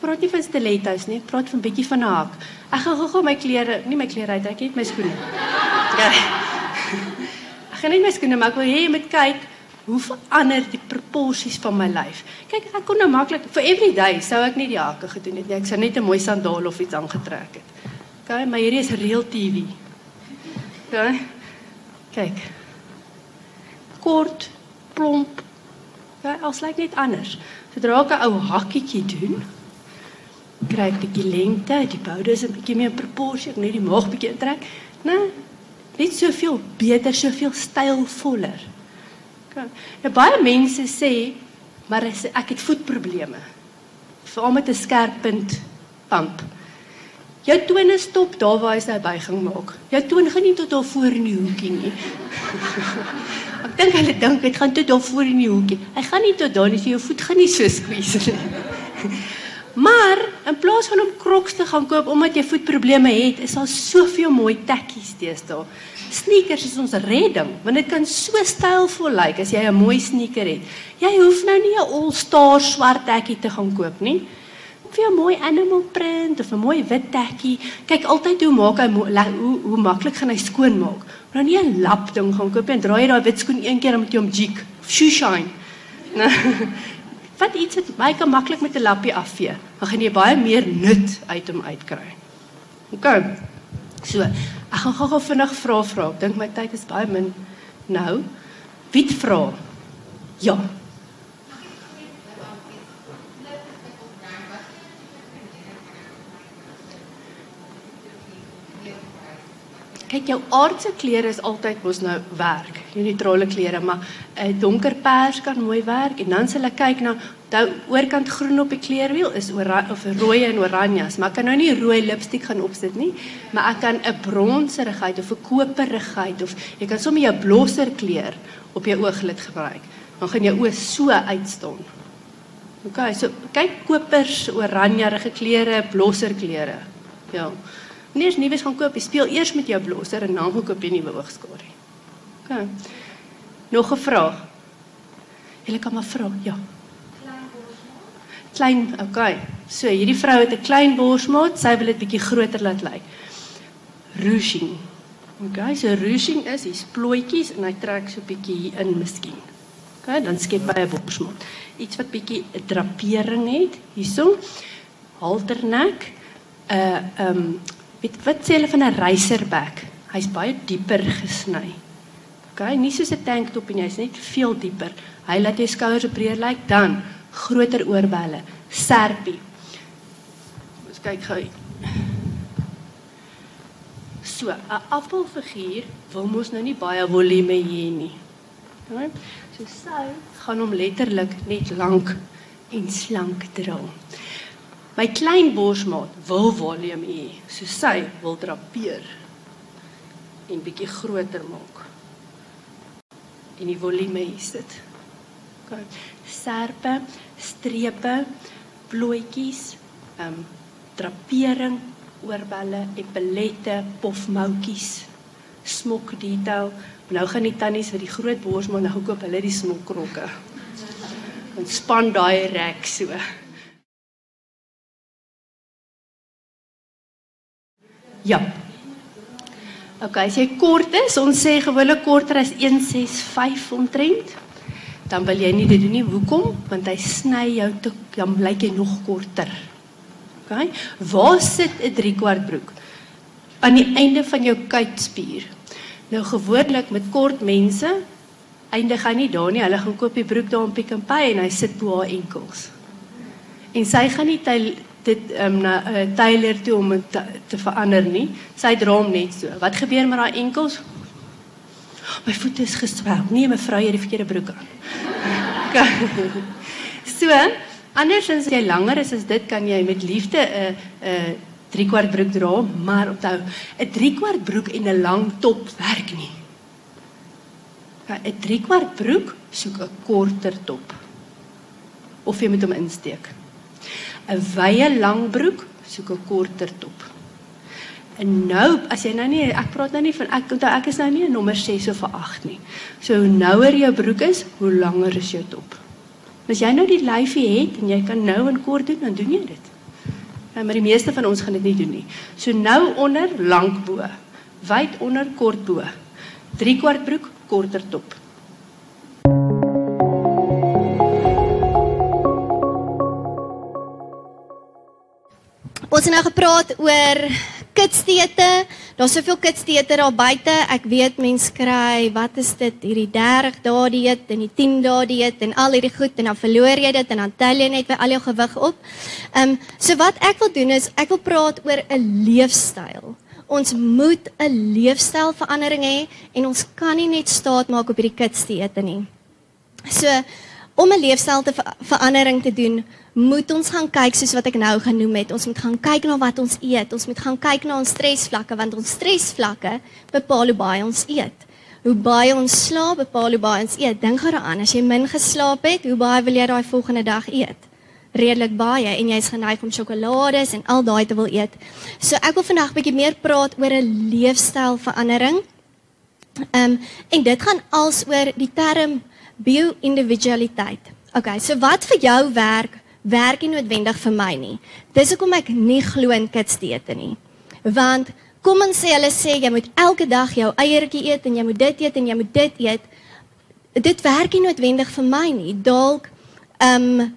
Speaker 1: Praat nie van stilettos nie, ek praat van bietjie van 'n hak. Ek gaan gou-gou my klere, nie my klere uit, ek het my skoene. Ja. [LAUGHS] Ek gaan net my skoene maak, wil jy moet kyk hoe verander die proporsies van my lyf. Kyk, ek kon nou maklik vir every day sou ek nie die hakke gedoen het nie. Ek sou net 'n mooi sandaal of iets aangetrek het. Okay, maar hierdie is real TV. Okay. Kyk. Kort, plomp. Okay, als lyk net anders. Sodra ek 'n ou hakkietjie doen, kry ek bietjie lengte, die boude is 'n bietjie meer proporsie, ek net die maag bietjie intrek. Nee, net soveel beter, soveel stylvoller. Okay. Nou baie mense sê maar ek het voetprobleme. Veral met 'n skerp punt pamp. Jou tone stop daar waar hy sy buiging maak. Jou toon gaan nie tot daar voor in die hoekie nie. [LAUGHS] ek dink hulle dink dit gaan tot daar voor in die hoekie. Hy gaan nie tot daar nie, so jou voet gaan nie so squeeze nie. [LAUGHS] maar in plaas van om Crocs te gaan koop omdat jy voetprobleme het, is daar soveel mooi tekkies deesdae. Sneakers is ons redding, want dit kan so stylvol lyk as jy 'n mooi sneaker het. Jy hoef nou nie 'n all-star swart tekkie te gaan koop nie. Vir 'n mooi animal print of 'n mooi wit tekkie. Kyk altyd hoe maak hy hoe hoe maklik gaan hy skoon maak. Maar nie 'n lap ding gaan koop en draai jy daai wit skoen een keer moet jy hom jig. Shoe shine. [LAUGHS] Wat iets wat my kan maklik met 'n lappie afvee. Dan gaan jy baie meer nut uit hom uitkry. OK. So, Ek gaan gou-gou vinnig vra vra. Ek dink my tyd is baie min nou. Wie vra? Ja. Kyk jou aardse klere is altyd mos nou werk. Jou neutrale klere, maar 'n uh, donker pers kan mooi werk en dan sal ek kyk na die oorkant groen op die kleerwiel is oranje of rooi en oranjas, maar ek kan nou nie rooi lipstik gaan opsit nie, maar ek kan 'n bronserigheid of 'n koperigheid of jy kan sommer jou blosser kleur op jou ooglid gebruik. Dan gaan jou oë so uitstaan. OK, so kyk kopers, oranjerige kleure, blosser kleure. Ja. Wanneer jy nuus gaan koop, jy speel eers met jou blosser en dan koop jy nuwe oogskare. OK. Nog 'n vraag. Jy kan maar vra. Ja. Klein, okay. So hierdie vrou het 'n klein borsmaat, sy wil dit bietjie groter laat lyk. Ruching. Okay, so ruching is hier's plooitjies en hy trek so bietjie hier in miskien. Okay, dan skep hy 'n borsmaat. Iets wat bietjie 'n drapering het hierso. Halternek. 'n uh, ehm um, Weet wat sê hulle van 'n racerback? Hy's baie dieper gesny. OK, nie soos 'n tanktop en hy's net veel dieper. Hy laat jou skouers breër lyk dan groter oorbelle, serpie. Ons kyk gou. So, 'n appelfiguur wil mos nou nie baie volume hê nie. OK? So sy gaan hom letterlik net lank en slank dra. My klein borsmaat wil volume hê, so sy wil drapeer en bietjie groter maak. En die volume is dit. OK. Serpe, strepe, plooitjies, ehm um, drapering, oorbelle, epilette, pofmoutjies, smok detail. Nou gaan die tannies vir die groot borsmaat nou koop hulle die smokkrokke. En span daai rek so. Ja. OK, as jy kort is, ons sê gewoonlik korter as 165 omtrent, dan wil jy nie dit doen nie. Hoekom? Want hy sny jou te dan lyk jy nog korter. OK? Waar sit 'n 3 kwart broek? Aan die einde van jou kuitspier. Nou gewoonlik met kort mense eindig hy nie daar nie. Hulle gaan koop die broek daar op Pick n Pay en hy sit bo haar enkels. En sy gaan nie dit um, na uh, Taylor toe om dit te, te verander nie. Sy dra hom net so. Wat gebeur met daai enkels? My voete is geswel. Nee, mevrou, jy het die verkeerde broek aan. [LAUGHS] so, andersins as jy langer is as dit kan jy met liefde 'n uh, 'n uh, 3 kwart broek dra, maar onthou, 'n 3 kwart broek en 'n lang top werk nie. 'n 3 kwart broek soek 'n korter top. Of jy moet hom insteek. 'n wye lang broek, soek 'n korter top. En nou, as jy nou nie ek praat nou nie van ek onthou ek is nou nie 'n nommer 6 of 'n 8 nie. So hoe nouer jou broek is, hoe langer is jou top. As jy nou die lyfie het en jy kan nou en kort doen, dan doen jy dit. Ja, maar die meeste van ons gaan dit nie doen nie. So nou onder lank bo, wyd onder kort bo. 3 kwart broek, korter top.
Speaker 2: Ons het nou gepraat oor kitsdiete. Daar's soveel kitsdiete daar buite. Ek weet mense kry, wat is dit, hierdie 30 dae dieet en die 10 dae dieet en al hierdie goed en dan verloor jy dit en dan tel jy net weer al jou gewig op. Ehm um, so wat ek wil doen is ek wil praat oor 'n leefstyl. Ons moet 'n leefstylverandering hê en ons kan nie net staat maak op hierdie kitsdiete nie. So om 'n leefstyl te ver verandering te doen, moet ons gaan kyk soos wat ek nou genoem het. Ons moet gaan kyk na wat ons eet. Ons moet gaan kyk na ons stresvlakke want ons stresvlakke bepaal hoe baie ons eet. Hoe baie ons slaap bepaal hoe baie ons eet. Dink daaraan, as jy min geslaap het, hoe baie wil jy daai volgende dag eet? Redelik baie en jy's geneig om sjokolades en al daai te wil eet. So ek wil vandag bietjie meer praat oor 'n leefstylverandering. Ehm um, en dit gaan alsoor die term bio-individualiteit. Okay, so wat vir jou werk, werk nie noodwendig vir my nie. Dis hoekom ek nie glo in kitsdiete nie. Want kom ons sê hulle sê jy moet elke dag jou eiertjie eet en jy moet dit eet en jy moet dit eet. Dit werk nie noodwendig vir my nie. Dalk ehm um,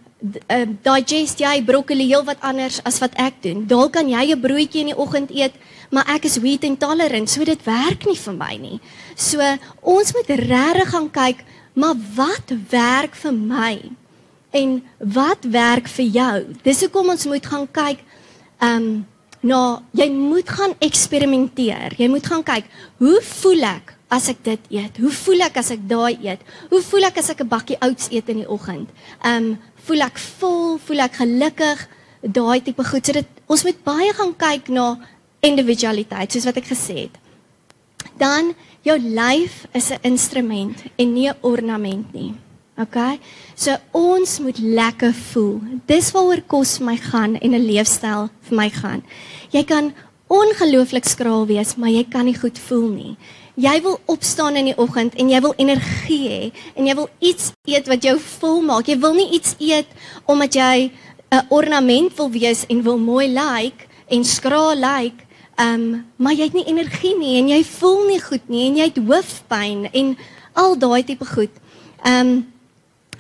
Speaker 2: uh, digest jy broccoli heel wat anders as wat ek doen. Dalk kan jy 'n broodjie in die oggend eet, maar ek is wheat intolerant, so dit werk nie vir my nie. So ons moet regtig gaan kyk Maar wat werk vir my? En wat werk vir jou? Dis hoekom ons moet gaan kyk ehm um, nou jy moet gaan eksperimenteer. Jy moet gaan kyk, hoe voel ek as ek dit eet? Hoe voel ek as ek daai eet? Hoe voel ek as ek 'n bakkie oats eet in die oggend? Ehm um, voel ek vol, voel ek gelukkig? Daai tipe goed. So dit ons moet baie gaan kyk na individualiteit soos wat ek gesê het. Dan jou lyf is 'n instrument en nie 'n ornament nie. OK? So ons moet lekker voel. Dis waaroor kos vir my gaan en 'n leefstyl vir my gaan. Jy kan ongelooflik skraal wees, maar jy kan nie goed voel nie. Jy wil opstaan in die oggend en jy wil energie hê en jy wil iets eet wat jou vol maak. Jy wil nie iets eet omdat jy 'n ornament wil wees en wil mooi lyk like en skraal lyk like, Ehm, um, maar jy het nie energie nie en jy voel nie goed nie en jy het hoofpyn en al daai tipe goed. Ehm um,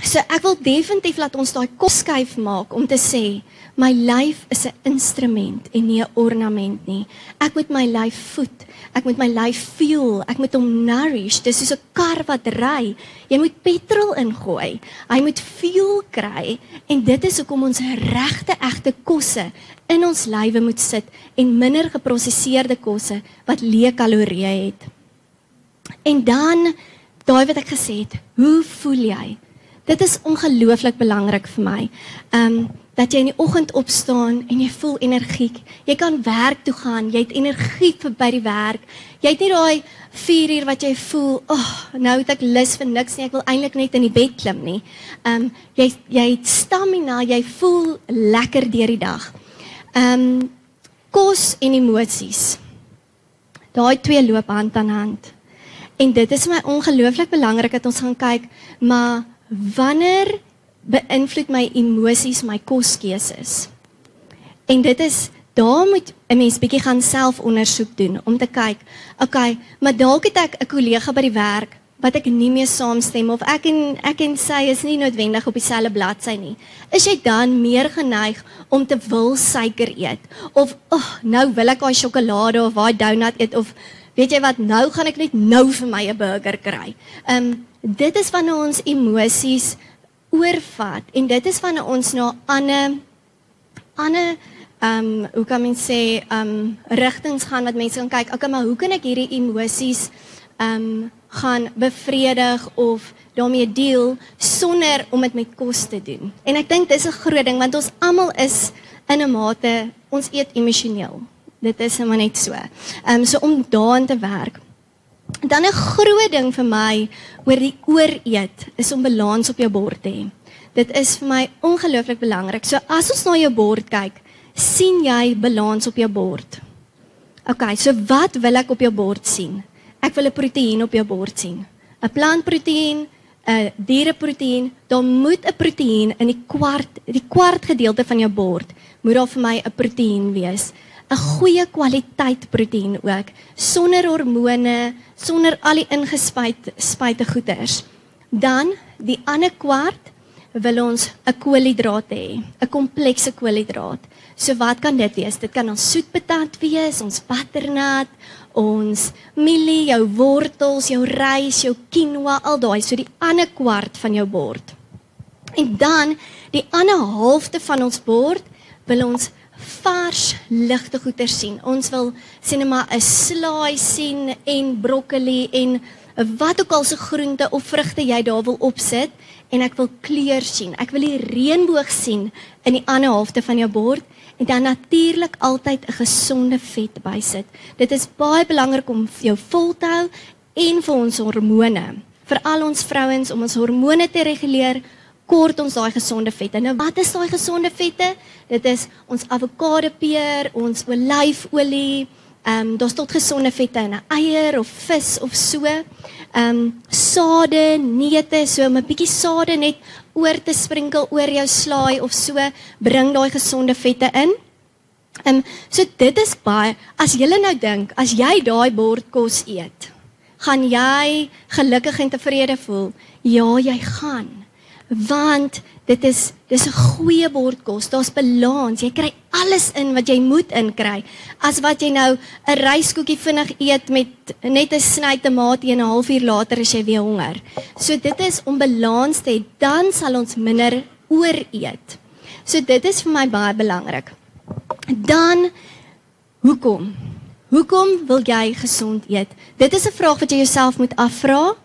Speaker 2: so ek wil definitief laat ons daai kos skuif maak om te sê my lyf is 'n instrument en nie 'n ornament nie. Ek moet my lyf voed. Ek moet my lyf fuel. Ek moet hom nourish. Dis soos 'n kar wat ry. Jy moet petrol ingooi. Hy moet fuel kry en dit is hoekom ons regte egte kosse in ons lywe moet sit en minder geprosesseerde kosse wat leë kalorieë het. En dan daai wat ek gesê het, hoe voel jy? Dit is ongelooflik belangrik vir my. Um dat jy in die oggend opstaan en jy voel energiek. Jy kan werk toe gaan, jy het energie vir by die werk. Jy het nie daai 4 uur wat jy voel, "Ag, oh, nou het ek lus vir niks nie. Ek wil eintlik net in die bed klim nie." Um jy jy het stamina, jy voel lekker deur die dag. Ehm um, kos en emosies. Daai twee loop hand aan hand. En dit is my ongelooflik belangrik dat ons gaan kyk, maar wanneer beïnvloed my emosies my koskeuses? En dit is daar moet 'n mens bietjie gaan selfondersoek doen om te kyk. Okay, maar dalk het ek 'n kollega by die werk wat ek nie mee saamstem of ek en ek en sy is nie noodwendig op dieselfde bladsy nie. Is jy dan meer geneig om te wil suiker eet of oh, nou wil ek daai sjokolade of daai donut eet of weet jy wat nou gaan ek net nou vir my 'n burger kry. Ehm um, dit is wanneer ons emosies oorvat en dit is wanneer ons na ander ander ehm um, hoe kan mens sê ehm um, rigtings gaan wat mense kan kyk. Okay, maar hoe kan ek hierdie emosies ehm um, gaan bevredig of daarmee deel sonder om dit met kos te doen. En ek dink dis 'n groot ding want ons almal is in 'n mate ons eet emosioneel. Dit is net net so. Ehm um, so om daaraan te werk. Dan 'n groot ding vir my oor die ooreet is om balans op jou bord te hê. Dit is vir my ongelooflik belangrik. So as ons na jou bord kyk, sien jy balans op jou bord. OK, so wat wil ek op jou bord sien? ek wil 'n proteïen op jou bord sien. 'n Plantproteïen, 'n diereproteïen, daar moet 'n proteïen in die kwart die kwart gedeelte van jou bord moet daar vir my 'n proteïen wees. 'n goeie kwaliteit proteïen ook, sonder hormone, sonder al die ingespuite spuite goeders. Dan die ander kwart wil ons 'n koolhidraat hê, 'n komplekse koolhidraat. So wat kan dit wees? Dit kan ons soetpatat wees, ons butternut, ons mielie, jou wortels, jou rys, jou quinoa, al daai, so die ander kwart van jou bord. En dan die ander halfte van ons bord wil ons vars ligte goeder sien. Ons wil sien maar 'n slaai sien en broccoli en wat ook al se groente of vrugte jy daar wil opsit en ek wil kleur sien. Ek wil die reënboog sien in die ander helfte van jou bord en dan natuurlik altyd 'n gesonde vet bysit. Dit is baie belangrik om jou vol te hou en vir ons hormone, vir al ons vrouens om ons hormone te reguleer, kort ons daai gesonde vette. Nou wat is daai gesonde vette? Dit is ons avokado peer, ons olyfolie, Ehm um, daar's tot gesonde vette in 'n eier of vis of so. Ehm um, sade, neute, so 'n bietjie sade net oor te sprinkel oor jou slaai of so, bring daai gesonde vette in. Ehm um, so dit is baie as jy nou dink, as jy daai bord kos eet, gaan jy gelukkig en tevrede voel. Ja, jy gaan want dit is dis 'n goeie bord kos. Daar's balans. Jy kry alles in wat jy moet inkry. As wat jy nou 'n ryskoekie vinnig eet met net 'n sny tamatie en 'n halfuur later as jy weer honger. So dit is om balans te hê, dan sal ons minder ooreet. So dit is vir my baie belangrik. Dan hoekom? Hoekom wil jy gesond eet? Dit is 'n vraag wat jy jouself moet afvra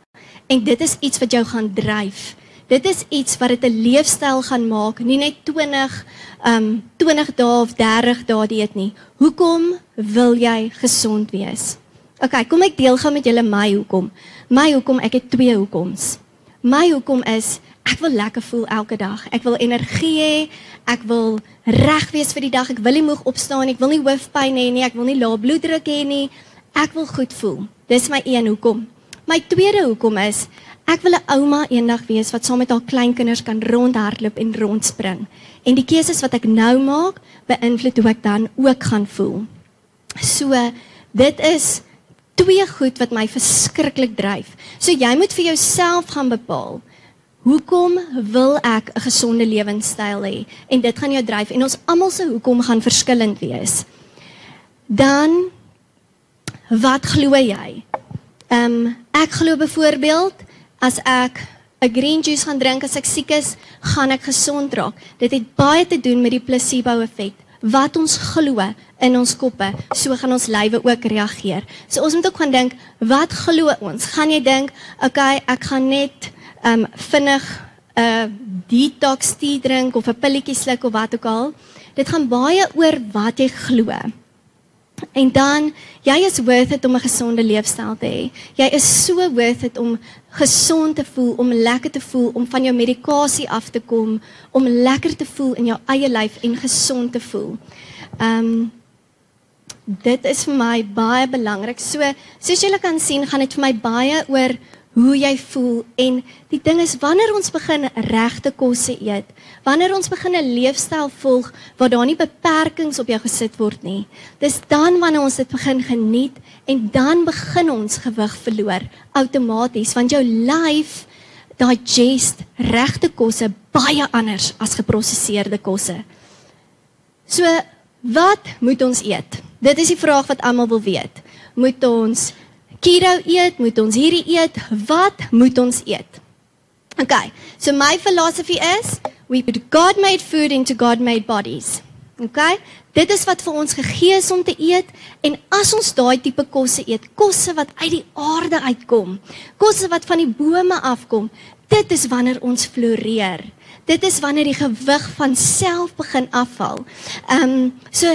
Speaker 2: en dit is iets wat jou gaan dryf. Dit is iets wat dit 'n leefstyl gaan maak, nie net 20 um 20 dae of 30 dae dieet nie. Hoekom wil jy gesond wees? OK, kom ek deel gou met julle my hoekom. My hoekom, ek het twee hoekoms. My hoekom is ek wil lekker voel elke dag. Ek wil energie hê. Ek wil reg wees vir die dag. Ek wil nie moeg opstaan. Ek wil nie hoofpyn hê nie. Ek wil nie lae bloeddruk hê nie. Ek wil goed voel. Dis my een hoekom. My tweede hoekom is Ek wil 'n ouma eendag wees wat saam met haar kleinkinders kan rondhardloop en rondspring. En die keuses wat ek nou maak, beïnvloed hoe ek dan ook gaan voel. So, dit is twee goed wat my verskriklik dryf. So jy moet vir jouself gaan bepaal. Hoekom wil ek 'n gesonde lewenstyl hê? En dit gaan jou dryf en ons almal se hoekom gaan verskillend wees. Dan wat glo jy? Ehm um, ek glo byvoorbeeld as ek 'n green juice gaan drink as ek siek is, gaan ek gesond raak. Dit het baie te doen met die placebo effek. Wat ons glo in ons koppe, so gaan ons lywe ook reageer. So ons moet ook gaan dink, wat glo ons? Gaan jy dink, okay, ek gaan net um vinnig 'n uh, detox tea drink of 'n pilletjie sluk of wat ook al. Dit gaan baie oor wat jy glo. En dan jy is worth it om 'n gesonde leefstyl te hê. Jy is so worth it om gesond te voel, om lekker te voel, om van jou medikasie af te kom, om lekker te voel in jou eie lyf en gesond te voel. Ehm um, dit is vir my baie belangrik. So soos julle kan sien, gaan dit vir my baie oor hoe jy voel en die ding is wanneer ons begin regte kosse eet, wanneer ons begin 'n leefstyl volg waar daar nie beperkings op jou gesit word nie, dis dan wanneer ons dit begin geniet en dan begin ons gewig verloor outomaties want jou lyf digest regte kosse baie anders as geproseserde kosse. So wat moet ons eet? Dit is die vraag wat almal wil weet. Moet ons keto eet, moet ons hierdie eet, wat moet ons eet? Okay. So my philosophy is we put God made food into God made bodies. Okay? Dit is wat vir ons gegee is om te eet en as ons daai tipe kosse eet, kosse wat uit die aarde uitkom, kosse wat van die bome afkom, dit is wanneer ons floreer. Dit is wanneer die gewig van self begin afval. Ehm um, so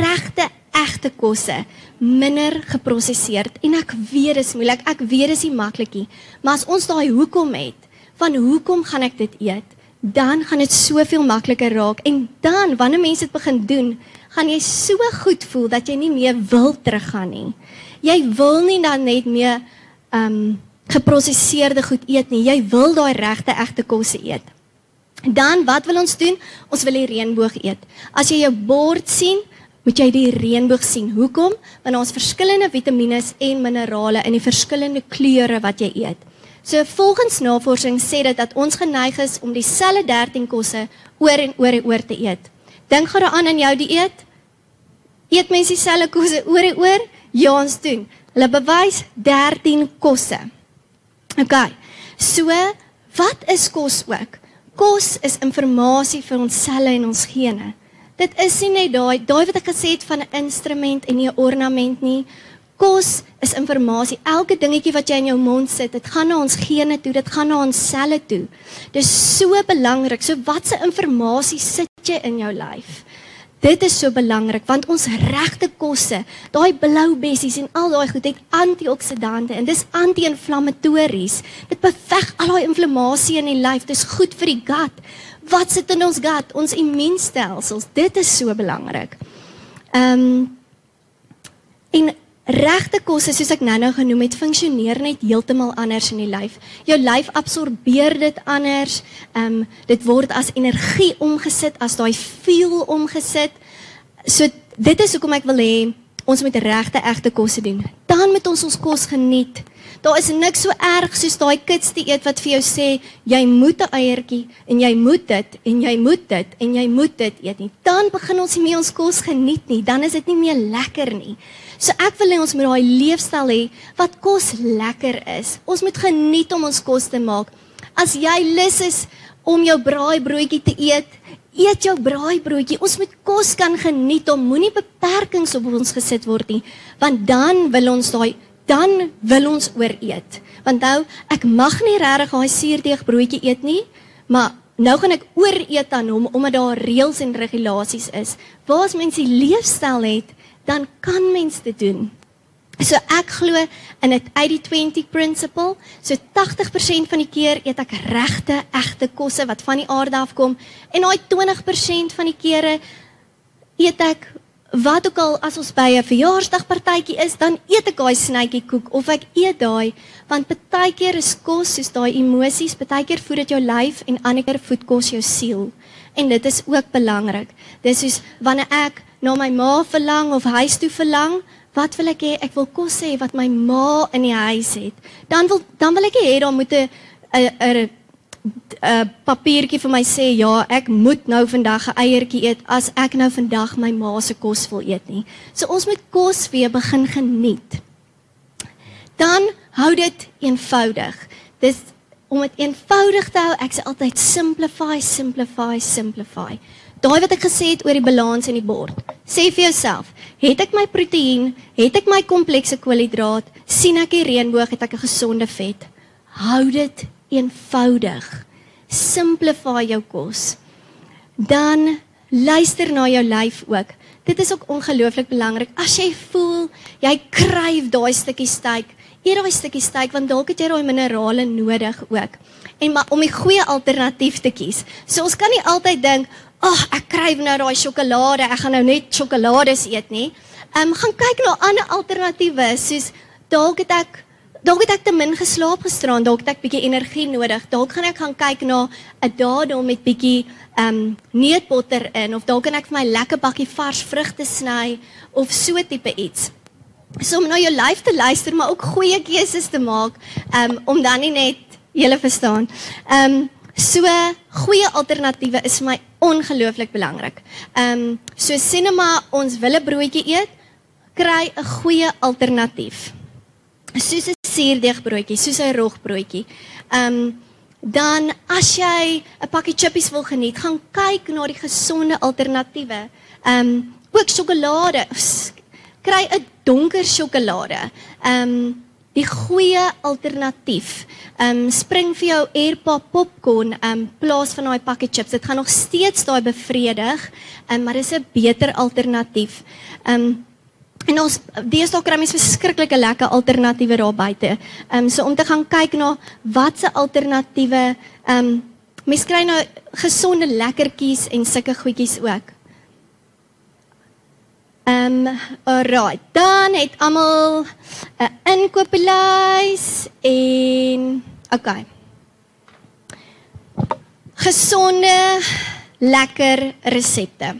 Speaker 2: regte egte kosse, minder geproseserd en ek weet dit is moeilik. Ek weet dit is nie maklik nie. Maar as ons daai hoekom het, van hoekom gaan ek dit eet? Dan gaan dit soveel makliker raak en dan wanneer mense dit begin doen, gaan jy so goed voel dat jy nie meer wil teruggaan nie. Jy wil nie dan net meer ehm um, geproseserde goed eet nie. Jy wil daai regte egte kosse eet. Dan wat wil ons doen? Ons wil die reënboog eet. As jy jou bord sien, moet jy die reënboog sien. Hoekom? Want ons verskillende vitamiene en minerale in die verskillende kleure wat jy eet. So volgens navorsing sê dit dat ons geneig is om dieselfde 13 kosse oor en oor en oor te eet. Dink gou daaraan in jou dieet. Eet mense dieselfde kosse oor en oor? Ja, ons doen. Hulle bewys 13 kosse. OK. So, wat is kos ook? Kos is inligting vir ons selle en ons gene. Dit is nie net daai daai wat ek gesê het van 'n instrument en nie 'n ornament nie. Kos is inligting. Elke dingetjie wat jy in jou mond sit, dit gaan na ons gene toe, dit gaan na ons selle toe. Dis so belangrik. So watse inligting sit jy in jou lyf? Dit is so belangrik want ons regte kosse, daai blou bessies en al daai goed het antioksidante en dis anti-inflammatories. Dit beveg al daai inflammasie in die lyf. Dis goed vir die gut. Wat sit in ons gut? Ons immuunstelsels. Dit is so belangrik. Ehm um, en regte kosse soos ek nou-nou genoem het, funksioneer net heeltemal anders in die lyf. Jou lyf absorbeer dit anders. Ehm um, dit word as energie omgesit, as daai fuel omgesit. So dit is hoekom ek wil hê ons moet regte egte kosse doen. Dan moet ons ons kos geniet. Daar is niks so erg soos daai kits te eet wat vir jou sê jy moet 'n eiertjie en jy moet dit en jy moet dit en jy moet dit eet nie. Dan begin ons nie meer ons kos geniet nie. Dan is dit nie meer lekker nie. So ek wil hê ons moet daai leefstyl hê wat kos lekker is. Ons moet geniet om ons kos te maak. As jy lus is om jou braaibroodjie te eet, eet jou braaibroodjie. Ons moet kos kan geniet. Om moenie beperkings op ons gesit word nie, want dan wil ons daai dan wil ons ooreet. Want nou, ek mag nie regtig daai suurdeegbroodjie eet nie, maar nou gaan ek ooreet aan hom omdat daar reëls en regulasies is. Waar as mens die leefstyl het, dan kan mens dit doen. So ek glo in 'n 80/20 principle. So 80% van die keer eet ek regte, egte kosse wat van die aarde af kom en daai 20% van die kere eet ek wat ook al as ons by 'n verjaarsdagpartytjie is, dan eet ek daai snytjie koek of ek eet daai want partykeer is kos soos daai emosies, partykeer voed dit jou lyf en ander keer voed kos jou siel. En dit is ook belangrik. Dis soos wanneer ek na my ma verlang of huis toe verlang, wat wil ek hê? Ek wil kos hê wat my ma in die huis het. Dan wil dan wil ek hê daar moet 'n 'n 'n papiertjie vir my sê ja, ek moet nou vandag 'n eiertjie eet as ek nou vandag my ma se kos wil eet nie. So ons moet kos weer begin geniet. Dan hou dit eenvoudig. Dis om dit eenvoudig te hou. Ek sê altyd simplify, simplify, simplify. Daai wat ek gesê het oor die balans in die bord. Sê vir jouself, het ek my proteïen, het ek my komplekse koolhidraat, sien ek die reënboog, het ek 'n gesonde vet. Hou dit eenvoudig. Simplify jou kos. Dan luister na jou lyf ook. Dit is ook ongelooflik belangrik. As jy voel jy kryf daai stukkie steak, eet daai stukkie steak want dalk het jy daai minerale nodig ook. En maar om die goeie alternatief te kies. So ons kan nie altyd dink, "Ag, oh, ek kryf nou daai sjokolade, ek gaan nou net sjokolades eet nie." Ehm um, gaan kyk na ander alternatiewe soos dalk het ek dalk het ek te min geslaap gisteraan, dalk het ek bietjie energie nodig. Dalk gaan ek gaan kyk na 'n daardie met bietjie ehm um, neutbotter in of dalk kan ek vir my lekker bakkie vars vrugte sny of so tipe iets. So om na jou lyf te luister, maar ook goeie keuses te maak, um, om dan nie net julle verstaan. Ehm um, so goeie alternatiewe is vir my ongelooflik belangrik. Ehm um, so sinema ons wille broodjie eet, kry 'n goeie alternatief. Soos suurdeegbroodjie, soos 'n rogbroodjie. Ehm um, dan as jy 'n pakkie chippies wil geniet, gaan kyk na die gesonde alternatiewe. Ehm um, ook sjokolade. Kry 'n donker sjokolade. Ehm um, die goeie alternatief. Ehm um, spring vir jou Airpop popcorn ehm um, plaas van daai pakkie chips. Dit gaan nog steeds daai bevredig, ehm um, maar dis 'n beter alternatief. Ehm um, En ons deesdae kry mense verskriklike lekker alternatiewe daar buite. Ehm um, so om te gaan kyk na watse alternatiewe ehm um, mense kry nou gesonde lekkertjies en sulke goedjies ook. Ehm um, alright, dan het almal 'n inkooplys en okay. Gesonde lekker resepte.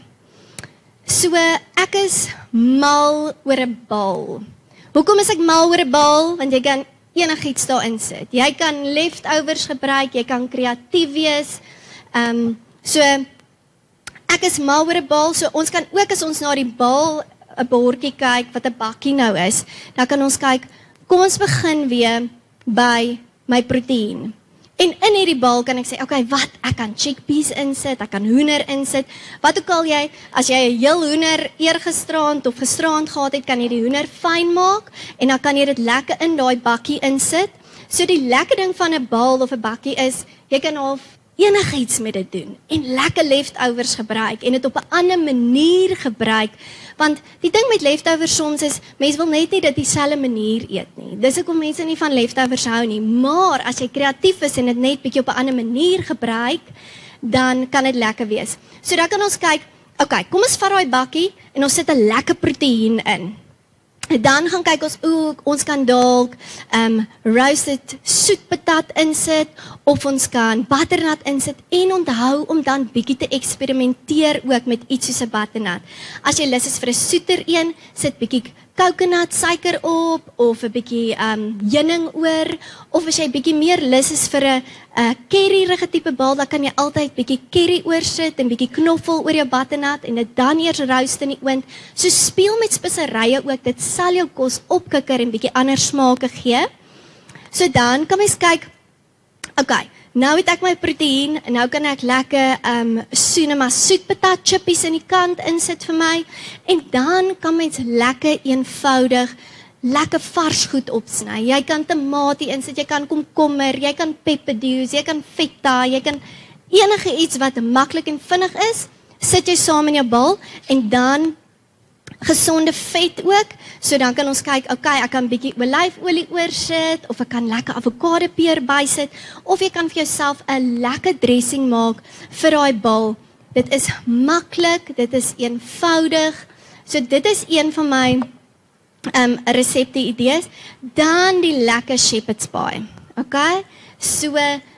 Speaker 2: So ek is mal oor 'n bal. Hoekom is ek mal oor 'n bal? Want jy kan enigiets daarin sit. Jy kan leftovers gebruik, jy kan kreatief wees. Ehm um, so ek is mal oor 'n bal, so ons kan ook as ons na die bal 'n bordjie kyk wat 'n bakkie nou is, dan kan ons kyk, kom ons begin weer by my proteïen. En in hierdie bal kan ek sê, okay, wat? Ek kan chickpeas insit, ek kan hoender insit. Wat ook al jy, as jy 'n heel hoender eergisterand of gisterand gehad het, kan jy die hoender fyn maak en dan kan jy dit lekker in daai bakkie insit. So die lekker ding van 'n bal of 'n bakkie is, jy kan half enigiets met dit doen en lekker leftovers gebruik en dit op 'n ander manier gebruik want die ding met leftovers soms is mense wil net nie dit dieselfde manier eet nie. Dis hoekom mense nie van leftovers hou nie, maar as jy kreatief is en dit net bietjie op 'n ander manier gebruik, dan kan dit lekker wees. So dan kan ons kyk, okay, kom ons vat daai bakkie en ons sit 'n lekker proteïen in. Dan gaan kyk ons ook ons kan dalk um roasted soet patat insit of ons kan butternut insit en onthou om dan bietjie te eksperimenteer ook met iets soos 'n butternut. As jy lus is vir 'n soeter een, sit bietjie coconut suiker op of 'n bietjie um heuning oor of as jy bietjie meer lus is vir 'n 'n curryrige tipe bal, dan kan jy altyd bietjie curry oorsit en bietjie knoffel oor jou butternut en dit dan eers roast in die oond. So speel met speserye ook, dit sal jou kos opkikker en bietjie ander smake gee. So dan kan mens kyk. Okay, Nou het ek my proteïen en nou kan ek lekker ehm um, cinema soet patat chippies in die kant insit vir my en dan kan mens lekker eenvoudig lekker vars goed opsny. Jy kan tamatie insit, jy kan komkommer, jy kan pepperdews, jy kan feta, jy kan enige iets wat maklik en vinnig is, sit jy saam in jou bol en dan gesonde vet ook. So dan kan ons kyk, okay, ek kan bietjie olyfolie oorsit of ek kan lekker avokado peer bysit of jy kan vir jouself 'n lekker dressing maak vir daai bal. Dit is maklik, dit is eenvoudig. So dit is een van my ehm um, resepte idees. Dan die lekker shepherd's pie. Okay? So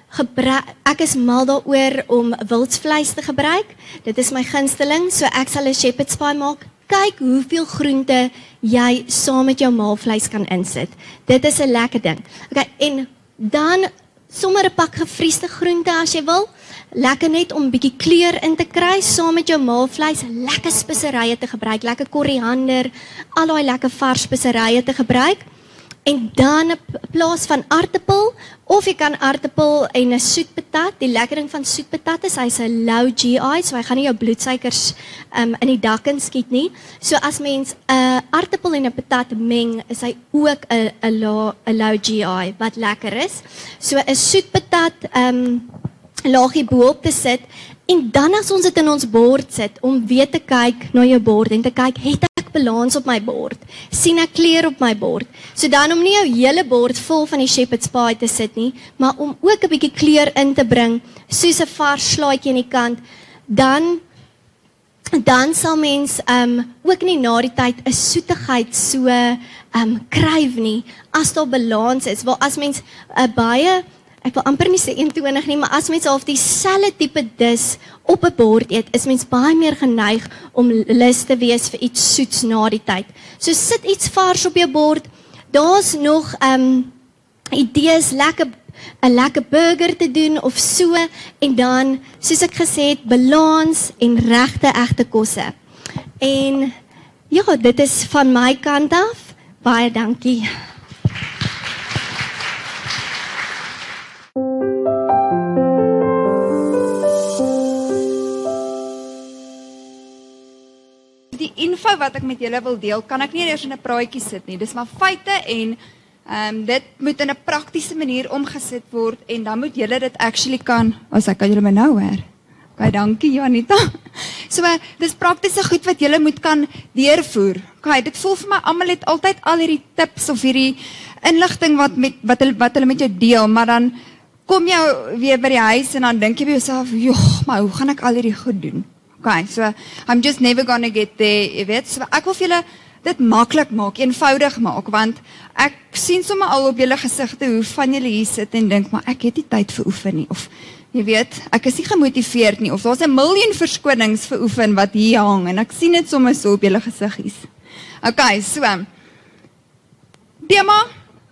Speaker 2: gebruik ek is mal daaroor om wildsvleis te gebruik. Dit is my gunsteling, so ek sal 'n shepherd's pie maak kyk hoeveel groente jy saam met jou maalvleis kan insit. Dit is 'n lekker ding. Okay, en dan sommer 'n pak gevriesde groente as jy wil. Lekker net om 'n bietjie kleur in te kry saam met jou maalvleis, lekker speserye te gebruik, lekker koriander, al daai lekker vars speserye te gebruik en dan 'n plaas van aartappel of jy kan aartappel en 'n soet patat. Die lekker ding van soet patat is hy's 'n low GI, so hy gaan nie jou bloedsuikers um, in die dak inskiet nie. So as mens 'n uh, aartappel en 'n patat meng, is hy ook 'n 'n low 'n low GI wat lekker is. So 'n soet patat um laagie bo-op te sit en dan as ons dit in ons bord sit om weer te kyk na jou bord en te kyk het balans op my bord. sien ek kleur op my bord. So dan om nie jou hele bord vol van die shepherd's pie te sit nie, maar om ook 'n bietjie kleur in te bring, soos 'n vars slaaitjie aan die kant, dan dan sal mens um ook nie na die tyd 'n soetigheid so um kryf nie as daar balans is. Waar as mens 'n uh, baie ek wil amper nie sê 21 nie, maar as mens half dieselfde tipe dis op 'n bord eet, is mens baie meer geneig om lus te wees vir iets soets na die tyd. So sit iets vars op jou bord. Daar's nog um idees lekker 'n lekker burger te doen of so en dan soos ek gesê het, balans en regte egte kosse. En ja, dit is van my kant af. Baie dankie.
Speaker 3: Info wat ek met julle wil deel, kan ek nie eers in 'n praatjie sit nie. Dis maar feite en ehm um, dit moet in 'n praktiese manier omgesit word en dan moet julle dit actually kan. As ek kan julle my nou hoor. Okay, dankie Janita. [LAUGHS] So dis praktiese goed wat julle moet kan deurvoer. Okay, dit voel vir my almal het altyd al hierdie tips of hierdie inligting wat met wat hulle wat hulle met jou deel, maar dan kom jy weer by die huis en dan dink jy by jouself, "Joh, maar hoe gaan ek al hierdie goed doen?" Okay, so I'm just never going to get there, jy weet. So ek wil vir julle dit maklik maak, eenvoudig maak want ek sien sommer al op julle gesigte hoe van julle hier sit en dink maar ek het nie tyd vir oefen nie of Jy weet, ek is nie gemotiveerd nie of daar's 'n miljoen verskonings vir oefen wat hier hang en ek sien dit sommer so op julle gesiggies. Okay, so. Tema,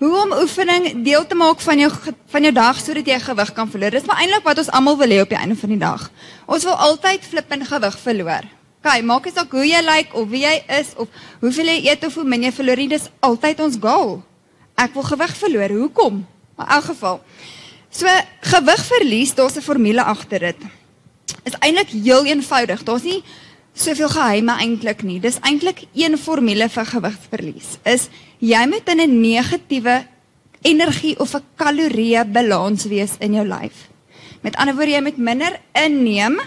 Speaker 3: hoe om oefening deel te maak van jou van jou dag sodat jy gewig kan verloor. Dis maar eintlik wat ons almal wil hê op die einde van die dag. Ons wil altyd flippend gewig verloor. Okay, maak nie saak hoe jy lyk like, of wie jy is of hoeveel jy eet of hoe min jy verloor nie, dis altyd ons goal. Ek wil gewig verloor. Hoekom? Maar in elk geval. So gewigverlies, daar's 'n formule agter dit. Is eintlik heel eenvoudig. Daar's nie soveel geheime eintlik nie. Dis eintlik een formule vir gewigverlies. Is jy moet in 'n negatiewe energie of 'n kalorieë balans wees in jou lyf. Met ander woorde, jy moet minder inneem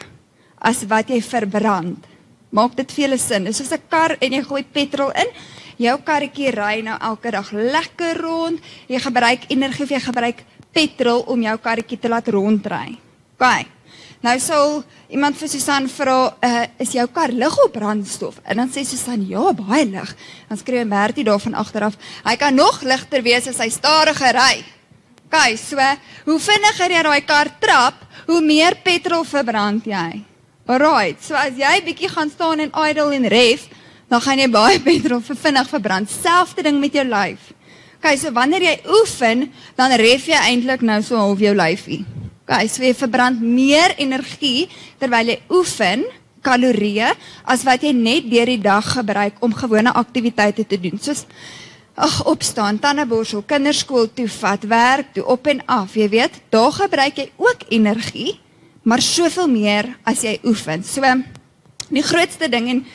Speaker 3: as wat jy verbrand. Maak dit vir julle sin? Dis soos 'n kar en jy gooi petrol in. Jou karretjie ry nou elke dag lekker rond. Jy gebruik energie of jy gebruik petrol om jou karretjie te laat rondry. OK. Nou sou iemand vir Susan vra, uh, "Is jou kar lig op brandstof?" En dan sê Susan, "Ja, baie lig." Dan skree Bertie daarvan agteraf, "Hy kan nog ligter wees as hy stadiger ry." OK, so hoe vinniger jy daai kar trap, hoe meer petrol verbrand jy. Alraight, so as jy bietjie gaan staan en idle en ref, dan gaan jy baie [LAUGHS] petrol vir vinnig verbrand. Selfde ding met jou lyf. Okay, so wanneer jy oefen, dan ref jy eintlik nou so half jou lyfie. Okay, so jy verbrand meer energie terwyl jy oefen, kalorieë, as wat jy net deur die dag gebruik om gewone aktiwiteite te doen. Soos ag opstaan, tandeborsel, kinderskool toe vat, werk toe, op en af, jy weet, daar gebruik jy ook energie, maar soveel meer as jy oefen. So die grootste ding en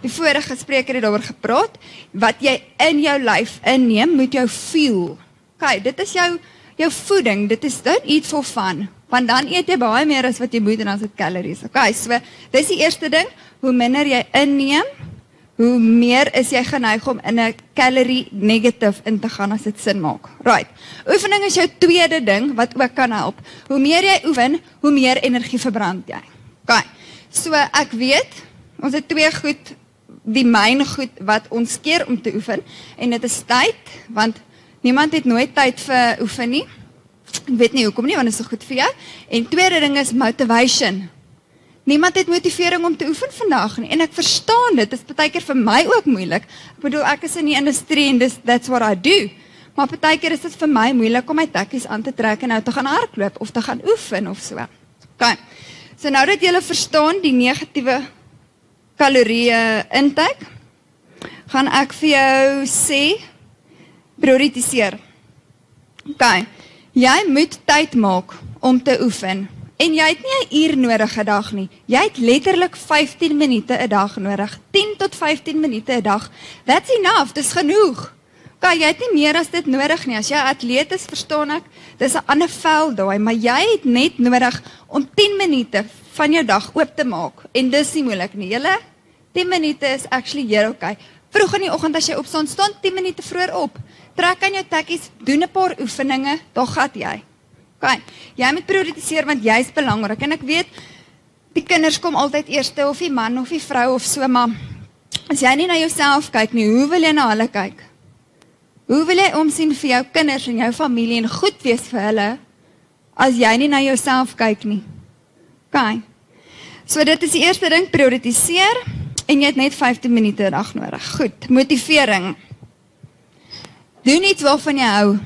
Speaker 3: Die vorige spreker het daaroor gepraat wat jy in jou lyf inneem moet jou fuel. OK, dit is jou jou voeding. Dit is don't eat for fun. Want dan eet jy baie meer as wat jy moet en dan dit calories. OK, so dis die eerste ding. Hoe minder jy inneem, hoe meer is jy geneig om in 'n calorie negative in te gaan as dit sin maak. Right. Oefening is jou tweede ding wat ook kan help. Hoe meer jy oefen, hoe meer energie verbrand jy. OK. So ek weet ons het twee goed die myn goed wat ons keer om te oefen en dit is tyd want niemand het nooit tyd vir oefen nie. Ek weet nie hoekom nie want dit is so goed vir jou. En tweede ding is motivation. Niemand het motivering om te oefen vandag nie en ek verstaan dit. Dit is baie keer vir my ook moeilik. Ek bedoel ek is in die industrie en dis that's what I do. Maar baie keer is dit vir my moeilik om my tekkies aan te trek en nou te gaan hardloop of te gaan oefen of so. OK. So nou dat jy verstaan die negatiewe kalorieë intake, gaan ek vir jou sê prioritiseer. OK. Jy moet tyd maak om te oefen. En jy het nie 'n uur nodig 'n dag nie. Jy het letterlik 15 minute 'n dag nodig. 10 tot 15 minute 'n dag. That's enough. Dis genoeg. Kyk, jy het nie meer as dit nodig nie. As jy atleet is, verstaan ek, dis 'n ander veld daai, maar jy het net nodig om 10 minute van jou dag oop te maak. En dis nie moeilik nie. Julle 10 minute is actually hier okay. Vroeg in die oggend as jy opstaan, staan 10 minute vroeër op. Trek aan jou tekkies, doen 'n paar oefeninge, dan gat jy. OK. Jy moet prioritiseer want jy's belangrik en ek weet die kinders kom altyd eerste of die man of die vrou of so, maar as jy nie na jouself kyk nie, hoe wil jy na hulle kyk? Hoe wil jy omsien vir jou kinders en jou familie en goed wees vir hulle as jy nie na jouself kyk nie? OK. So dit is die eerste ding, prioritiseer. En jy het net 15 minute 'n dag nodig. Goed, motivering. Doen iets waarvan jy hou.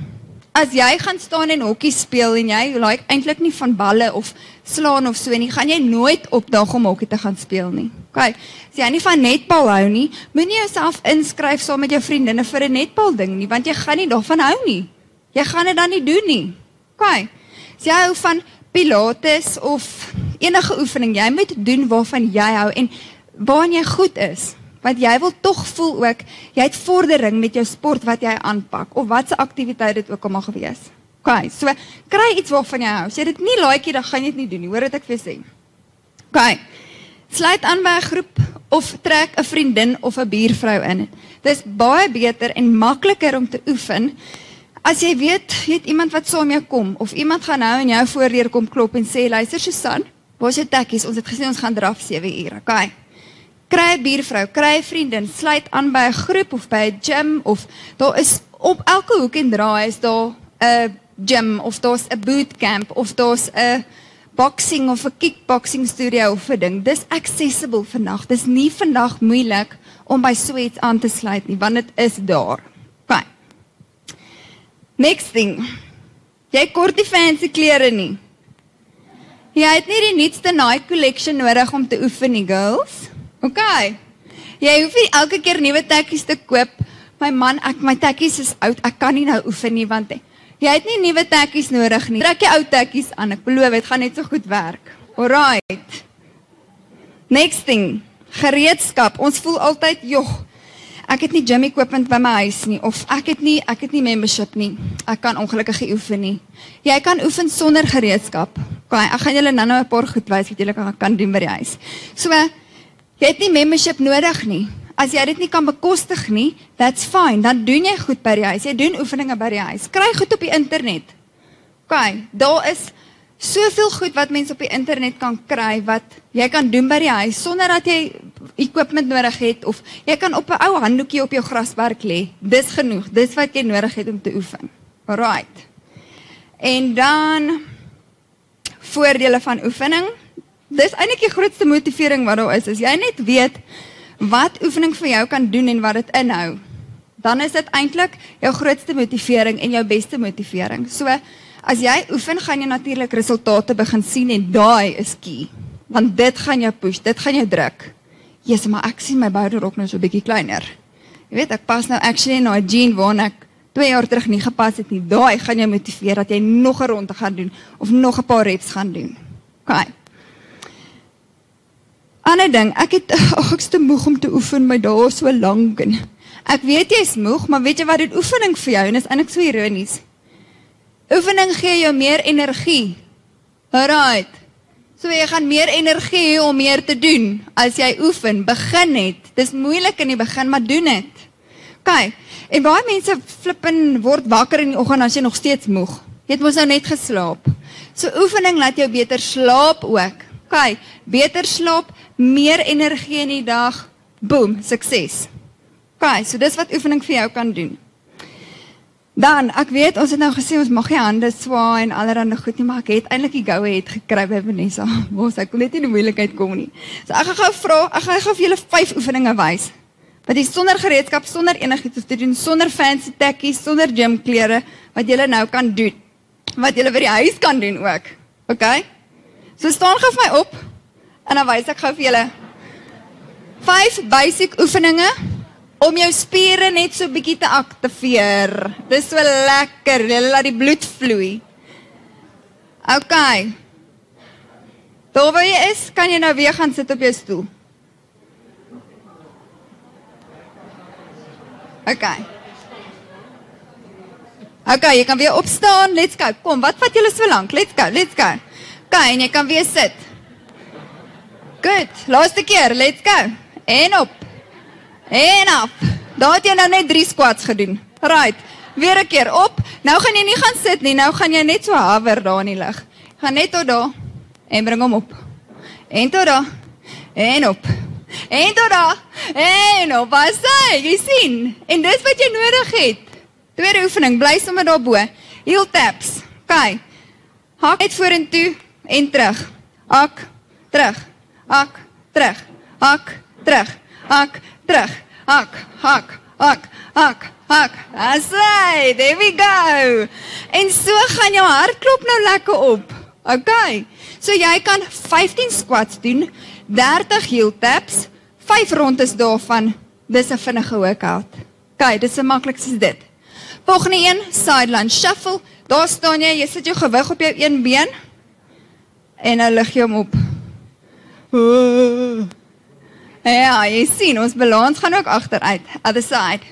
Speaker 3: As jy gaan staan en hokkie speel en jy like eintlik nie van balle of slaan of so nie, gaan jy nooit opdaag om hokkie te gaan speel nie. OK. As jy nie van netbal hou nie, moenie jouself inskryf saam met jou vriendinne vir 'n netbal ding nie, want jy gaan nie daarvan hou nie. Jy gaan dit dan nie doen nie. OK. As jy hou van pilates of enige oefening, jy moet doen waarvan jy hou en waarin jy goed is. Want jy wil tog voel ook jy het vordering met jou sport wat jy aanpak of watse aktiwiteit dit ook al mag wees. OK, so kry iets waarvan jy hou. As jy dit nie like nie, dan gaan jy dit nie doen nie. Hoor wat ek vir sê. OK. Sluit aan by 'n groep of trek 'n vriendin of 'n buurvrou in. Dis baie beter en makliker om te oefen as jy weet jy het iemand wat saam jou kom of iemand gaan nou in jou voordeur kom klop en sê luister Susan, waar's jou tekkies? Ons het gesê ons gaan draf 7 ure. OK kry 'n buurvrou, kry 'n vriendin, sluit aan by 'n groep of by 'n gym of daar is op elke hoek en draai is daar 'n gym of daar's 'n bootcamp of daar's 'n boxing of 'n kickboxing studio of 'n ding. Dis accessible vandag. Dis nie vandag moeilik om by so iets aan te sluit nie, want dit is daar. OK. Next thing. Jy kort die fancy klere nie. Jy het nie die nuutste Nike collection nodig om te oefen nie, girls. OK. Jy hoef nie elke keer nuwe tekkies te koop. My man, ek my tekkies is oud. Ek kan nie nou oefen nie want jy het nie nuwe tekkies nodig nie. Trek jy ou tekkies aan. Ek beloof dit gaan net so goed werk. Alright. Next thing. Gereedskap. Ons voel altyd, "Jog, ek het nie gym equipment by my huis nie of ek het nie ek het nie membership nie. Ek kan ongelukkig nie oefen nie." Jy kan oefen sonder gereedskap. Okay, ek gaan julle nou-nou 'n paar goed wys wat julle kan kan doen by die huis. So, jy het nie membership nodig nie. As jy dit nie kan bekostig nie, that's fine. Dan doen jy goed by die huis. Jy doen oefeninge by die huis. Kry goed op die internet. OK, daar is soveel goed wat mense op die internet kan kry wat jy kan doen by die huis sonder dat jy equipment nodig het of jy kan op 'n ou handdoekie op jou grasberg lê. Dis genoeg. Dis wat jy nodig het om te oefen. Alraight. En dan voordele van oefening. Dis eintlik die grootste motivering wat daar is. As jy net weet wat oefening vir jou kan doen en wat dit inhou, dan is dit eintlik jou grootste motivering en jou beste motivering. So as jy oefen, gaan jy natuurlik resultate begin sien en daai is key. Want dit gaan jou push, dit gaan jou druk. Jesus, maar ek sien my bouderrok nou so 'n bietjie kleiner. Jy weet, ek pas nou actually na 'n jean waarna ek 2 jaar terug nie gepas het nie. Daai gaan jou motiveer dat jy nog 'n ronde gaan doen of nog 'n paar reps gaan doen. OK. Ander ding, ek het ag ek's te moeg om te oefen, my dae is so lank en ek weet jy's moeg, maar weet jy wat dit oefening vir jou en is eintlik so ironies. Oefening gee jou meer energie. Alright. So jy gaan meer energie hê om meer te doen as jy oefen. Begin net. Dis moeilik in die begin, maar doen dit. OK. En baie mense flippen word wakker in die oggend as jy nog steeds moeg. Jy het mos nou net geslaap. So oefening laat jou beter slaap ook. OK, beter slaap, meer energie in die dag. Boom, sukses. OK, so dis wat oefening vir jou kan doen. Dan, ek weet ons het nou gesê ons mag nie hande swaai en allerlei goed nie, maar ek het eintlik die goue het gekry by Vanessa. [LAUGHS] Mos ek kon net nie die moeilikheid kom nie. So ek gaan gou vra, ek gaan gou vir julle 5 oefeninge wys wat jy sonder gereedskap, sonder enigiets te doen, sonder fancy tekkies, sonder gymklere wat jy nou kan doen. Wat jy by die huis kan doen ook. OK? So staan gou vir my op en dan wys ek gou vir julle vyf basic oefeninge om jou spiere net so bietjie te aktiveer. Dis so lekker. Jy laat die bloed vloei. OK. Daar waar jy is, kan jy nou weer gaan sit op jou stoel. Okay. Okay, jy kan weer opstaan. Let's go. Kom, wat vat julle so lank? Let's go. Let's go. Okay, en jy kan weer sit. Goed. Laaste keer. Let's go. En op. En af. Daar het jy nou net 3 squats gedoen. Right. Weer 'n keer op. Nou gaan jy nie gaan sit nie. Nou gaan jy net so hover daar in die lug. Gaan net tot daar en bring hom op. En tot daar. En op. En tot daar. En op. Wat sê? Jy sien? En dis wat jy nodig het. Tweede oefening, bly sommer daarbo. Heel taps. OK. Hak net vorentoe en terug. Hak, terug. Hak, terug. Hak, terug. Hak, terug. Hak, hak, hak, hak. Hak. Asai, there we go. En so gaan jou hartklop nou lekker op. OK. So jy kan 15 squats doen, 30 heel taps, 5 rondes daarvan. Dis 'n vinnige workout. OK, dis so maklik soos dit. Volgende een, side lunge shuffle. Daar staan jy, jy sit jou gewig op jou een been en nou lig jy hom op. Ja, jy sien, ons balans gaan ook agteruit. Other side.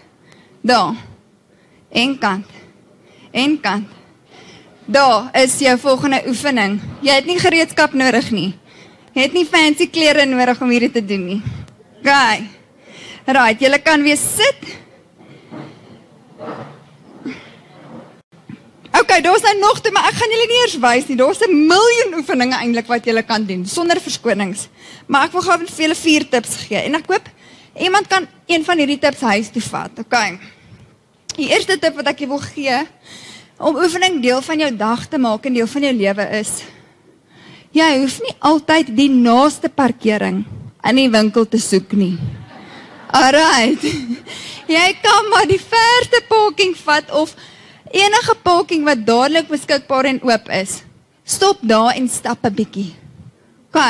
Speaker 3: Daar. En kant. En kant. Daar is jou volgende oefening. Jy het nie gereedskap nodig nie. Jy het nie fancy klere nodig om hierdie te doen nie. Gaai. Right, jy kan weer sit. OK, daar's nou nog te, maar ek gaan julle nie eers wys nie. Daar's 'n miljoen oefeninge eintlik wat jy kan doen sonder verskonings. Maar ek wil gou vir julle vier tips gee en ek hoop iemand kan een van hierdie tips huis toe vat. OK. Die eerste tip wat ek jou wil gee om oefening deel van jou dag te maak en deel van jou lewe is Jy hoef nie altyd die naaste parkering in die winkel te soek nie. Alright. [LAUGHS] Jy kan maar die verste parking vat of enige parking wat dadelik beskikbaar en oop is. Stop daar en stap 'n bietjie. OK.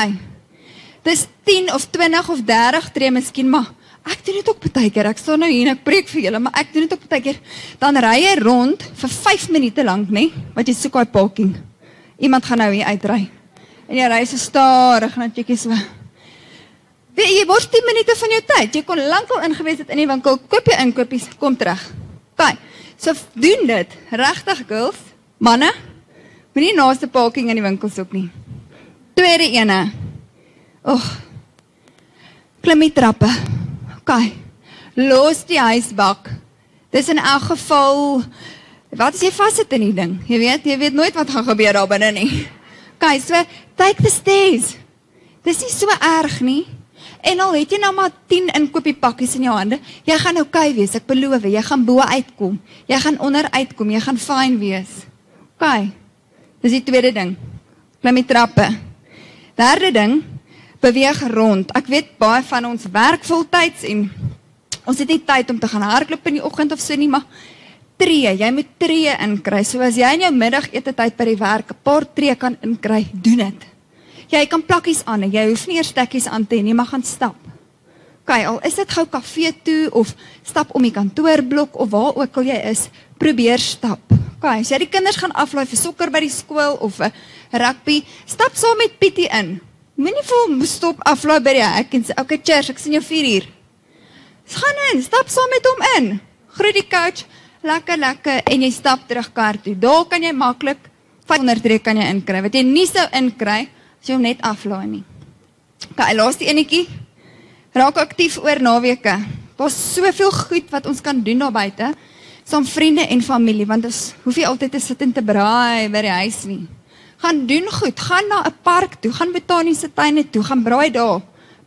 Speaker 3: Dis 10 of 20 of 30 tree miskien maar ek doen dit ook baie keer. Ek staan nou hier en ek preek vir julle, maar ek doen dit ook baie keer. Dan ry jy rond vir 5 minute lank, nê? Wat jy soek daai parking. Iemand gaan nou hier uitry. En jy ry so stadig net netjie so. Wie jy word 10 minute van jou tyd. Jy kon lankal ingewees het in die winkel, koop jy inkopies, kom terug. OK. So doen dit. Regtig girls, manne. Moenie naaste parking in die winkel soek nie. Tweede ene. Oeg. Klim die trappe. OK. Los die huisbak. Dis in elk geval wat as jy vassit in die ding? Jy weet, jy weet nooit wat gaan gebeur daar binne nie. OK, so take the stairs. Dis nie so erg nie. En al het jy nou maar 10 inkopiespakkies in jou hande, jy gaan oukei okay wees, ek beloof, jy gaan bo uitkom. Jy gaan onder uitkom, jy gaan fyn wees. OK. Dis die tweede ding. Klim die trappe. Derde ding, beweeg rond. Ek weet baie van ons werk voltyds en ons het nie tyd om te gaan hardloop in die oggend of so nie, maar tree, jy moet tree inkry. So as jy in jou middagete tyd by die werk 'n paar tree kan inkry, doen dit. Jy kan plakkies aan, jy hoef nie eers stekkies aan te hê nie, maar gaan stap. OK, al is dit gou kafee toe of stap om die kantoorblok of waar ook al jy is, probeer stap. OK, as jy die kinders gaan aflaai vir sokker by die skool of 'n rugby, stap saam met Pietie in. Moenie vir hom stop aflaai by die hek en sê, "Oké, okay, cheers, ek sien jou 4 uur." Gaan in, stap saam met hom in. Groet die coach, lekker lekker en jy stap terug kar toe. Daar kan jy maklik 500 tree kan jy inkry. Wat jy nie sou inkry as jy hom net aflaai nie. Okay, laaste enetjie. Raak aktief oor naweke. Daar's soveel goed wat ons kan doen daar buite. Saam vriende en familie want ons hoef nie altyd te sit en te braai by die huis nie gaan doen goed, gaan na 'n park toe, gaan botaniese tuine toe, gaan braai daar.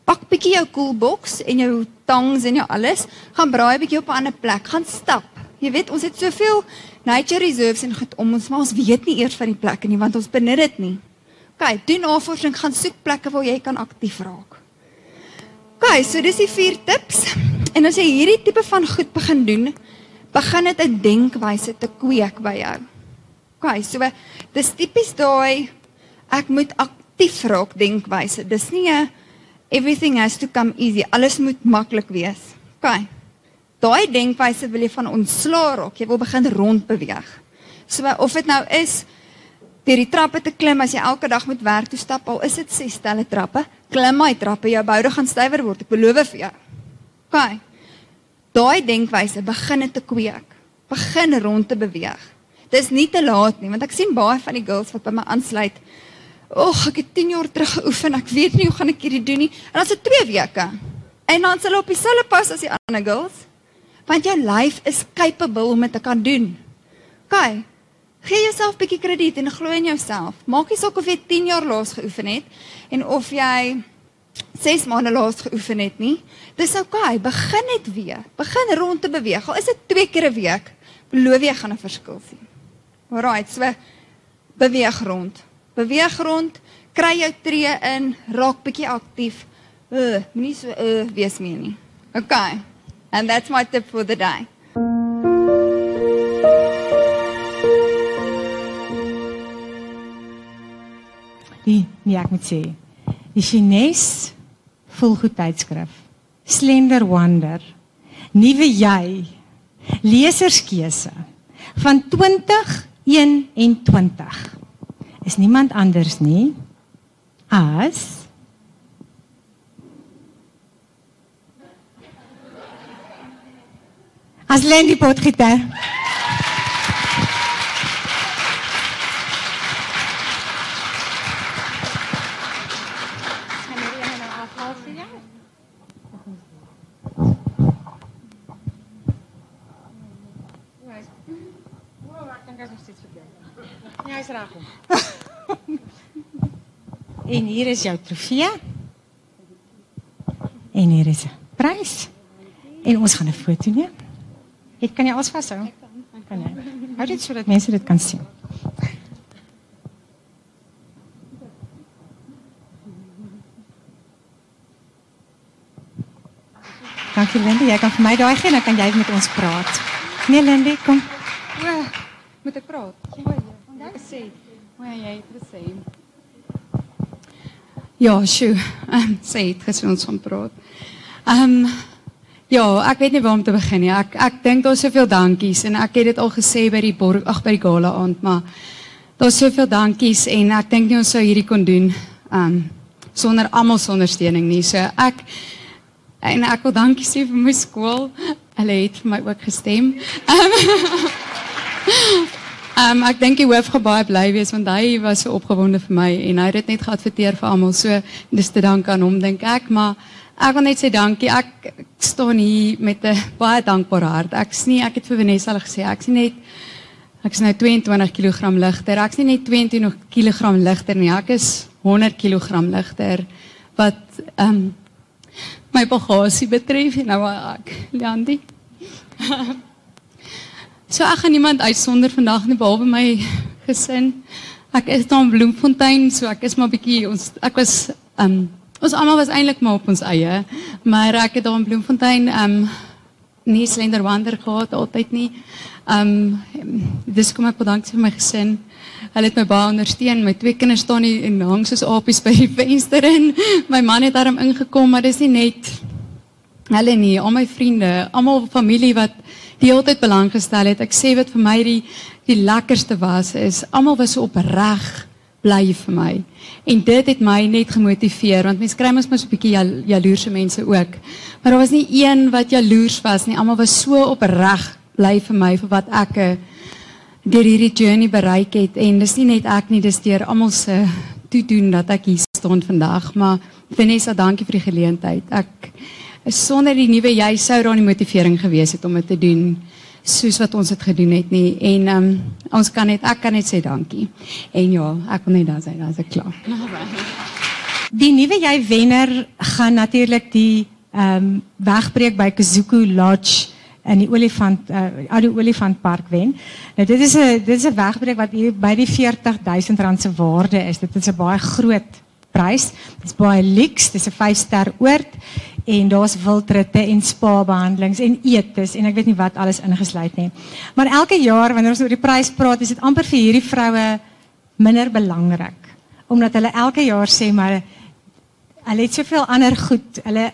Speaker 3: Pak bietjie jou koelbox en jou tongs en jou alles, gaan braai bietjie op 'n ander plek, gaan stap. Jy weet, ons het soveel nature reserves en goed om ons, maar ons weet nie eers van die plekke nie want ons benut dit nie. OK, doen navorsing, gaan soek plekke waar jy kan aktief raak. OK, so dis die vier tips. En as jy hierdie tipe van goed begin doen, begin dit 'n denkwyse te kweek by jou. OK, so dis tipies daai ek moet aktief raak denkwyse. Dis nie 'n everything has to come easy. Alles moet maklik wees. OK. Daai denkwyse wil jy van ontslaa raak. Jy wil begin rond beweeg. So of dit nou is deur die trappe te klim as jy elke dag moet werk toe stap, al is dit ses stelle trappe, klim my trappe, jou boude gaan stywer word. Ek beloof vir jou. OK. Daai denkwyse begin dit te kweek. Begin rond te beweeg. Dis nie te laat nie, want ek sien baie van die girls wat by my aansluit. Ag, ek het 10 jaar terug geoefen. Ek weet nie hoe gaan ek hierdie doen nie. En dan se 2 weke. En dan hulle op dieselfde pas as die ander girls. Want jou lyf is capable om dit te kan doen. OK. Gee jouself 'n bietjie krediet en glo in jouself. Maak nie saak of jy 10 jaar laas geoefen het en of jy 6 maande laas geoefen het nie. Dis OK. Begin net weer. Begin rond te beweeg. Al is dit 2 keer 'n week, beloof jy gaan 'n verskil sien. Alraai, so beweeg rond. Beweeg rond, kry jou tree in, raak bietjie aktief. Uh, moenie so uh wees meer nie. Okay. And that's my tip for the day.
Speaker 4: Die nee, ek moet sê. Die Chinese volgoed tydskrif. Slender Wonder. Nuwe jy. Leserskeuse van 20 21 is niemand anders nie as as Lendy Potgieter. is Rachel. [LAUGHS] en hier is jou trofee. En hier is 'n prys. En ons gaan 'n foto neem. Ek kan jy alles vashou? Kan jy? Hou dit sodat mense dit kan sien. Dankie Lindy, jy kan vir my daai gee en dan kan jy met ons praat. Nee Lindy, kom.
Speaker 5: O, moet ek praat? O, sê. O, jy het gesê. Ja, sjoe. Um, [LAUGHS] sê het gesê ons gaan praat. Ehm um, ja, ek weet nie waar om te begin nie. Ek ek dink daar's soveel dankies en ek het dit al gesê by die borg ag by die gala aand, maar daar's soveel dankies en ek dink nie ons sou hierdie kon doen ehm um, sonder almal se ondersteuning nie. So ek en ek wil dankie sê vir my skool. Hulle het vir my ook gestem. Ehm [LAUGHS] um, ek dink die hoof gaan baie bly wees want hy was so opgewonde vir my en hy het dit net geadverteer vir almal. So dis te dank aan hom dink ek, maar ek wil net sê dankie. Ek, ek staan hier met 'n [LAUGHS] baie dankbare hart. Ek sien ek het vir Vanessa al gesê, ek sien net ek is nou 22 kg ligter. Ek's nie net 22 kg ligter nie. Ek is 100 kg ligter wat ehm um, my bagasie betref en nou ek Leandi. [LAUGHS] so ek gaan niemand uitsonder vandag nie behalwe my gesin. Ek is daar in Bloemfontein, so ek is maar bietjie ons ek was ehm um, ons almal was eintlik maar op ons eie, maar ek het daar in Bloemfontein ehm um, nie slender wander gehad altyd nie. Ehm um, dis kom ek bedank vir my gesin. Hulle het my baie ondersteun. My twee kinders staan hier en hang soos apies by die venster in. My man het daarom ingekom, maar dis nie net hulle nie, al my vriende, almal familie wat die hele tyd belang gestel het. Ek sê wat vir my die die lekkerste was is almal was opreg bly vir my. En dit het my net gemotiveer want mense kry mos mos 'n bietjie jal, jaloerse mense ook. Maar daar was nie een wat jaloers was nie. Almal was so opreg bly vir my vir wat ek eh, deur hierdie journey bereik het en dis nie net ek nie, dis deur almal se toe doen dat ek hier staan vandag, maar Vanessa, dankie vir die geleentheid. Ek sonder die nuwe jy sou daar nie motivering gewees het om dit te doen soos wat ons dit gedoen het nie en um, ons kan net ek kan net sê dankie. En ja, ek wil net dan sê dan is ek klaar. [LAUGHS]
Speaker 4: Die nuwe jy wenner gaan natuurlik die ehm um, wegbreek by Kazuku Lodge in die olifant uh, oude olifantpark wen. Nou dit is 'n dit is 'n wegbreek wat hier by die 40000 rand se waarde is. Dit is 'n baie groot prys. Dit is baie luks. Dit is 'n 5-ster oord en daar's wildritte en spa behandelings en etes en ek weet nie wat alles ingesluit nie. Maar elke jaar wanneer ons oor die prys praat, is dit amper vir hierdie vroue minder belangrik omdat hulle elke jaar sê maar hulle het soveel ander goed. Hulle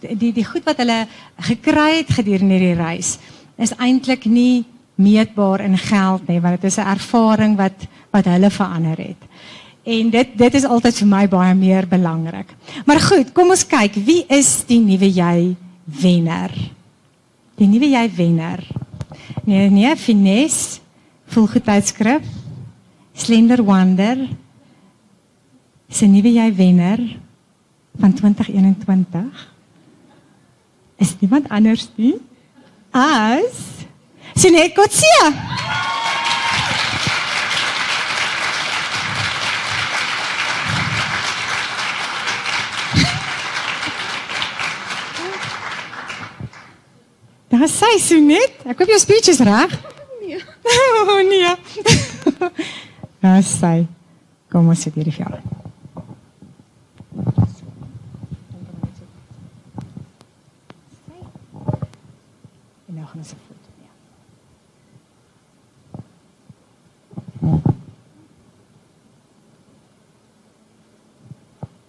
Speaker 4: die die goed wat hulle gekry het gedurende hierdie reis is eintlik nie meetbaar in geld nie want dit is 'n ervaring wat wat hulle verander het. En dit dit is altyd vir my baie meer belangrik. Maar goed, kom ons kyk, wie is die nuwe jy wenner? Die nuwe jy wenner. Nee, nee, Finesse, volgetydskrif, Slender Wonder. Is 'n nuwe jy wenner van 2021 is niemand anders nie as Sinet Kotsia. Daar sê Sinet, ek hoop jou speech is reg. [LAUGHS] Nee. oh nee. Daar sê kom ons sit hierdie vir jou.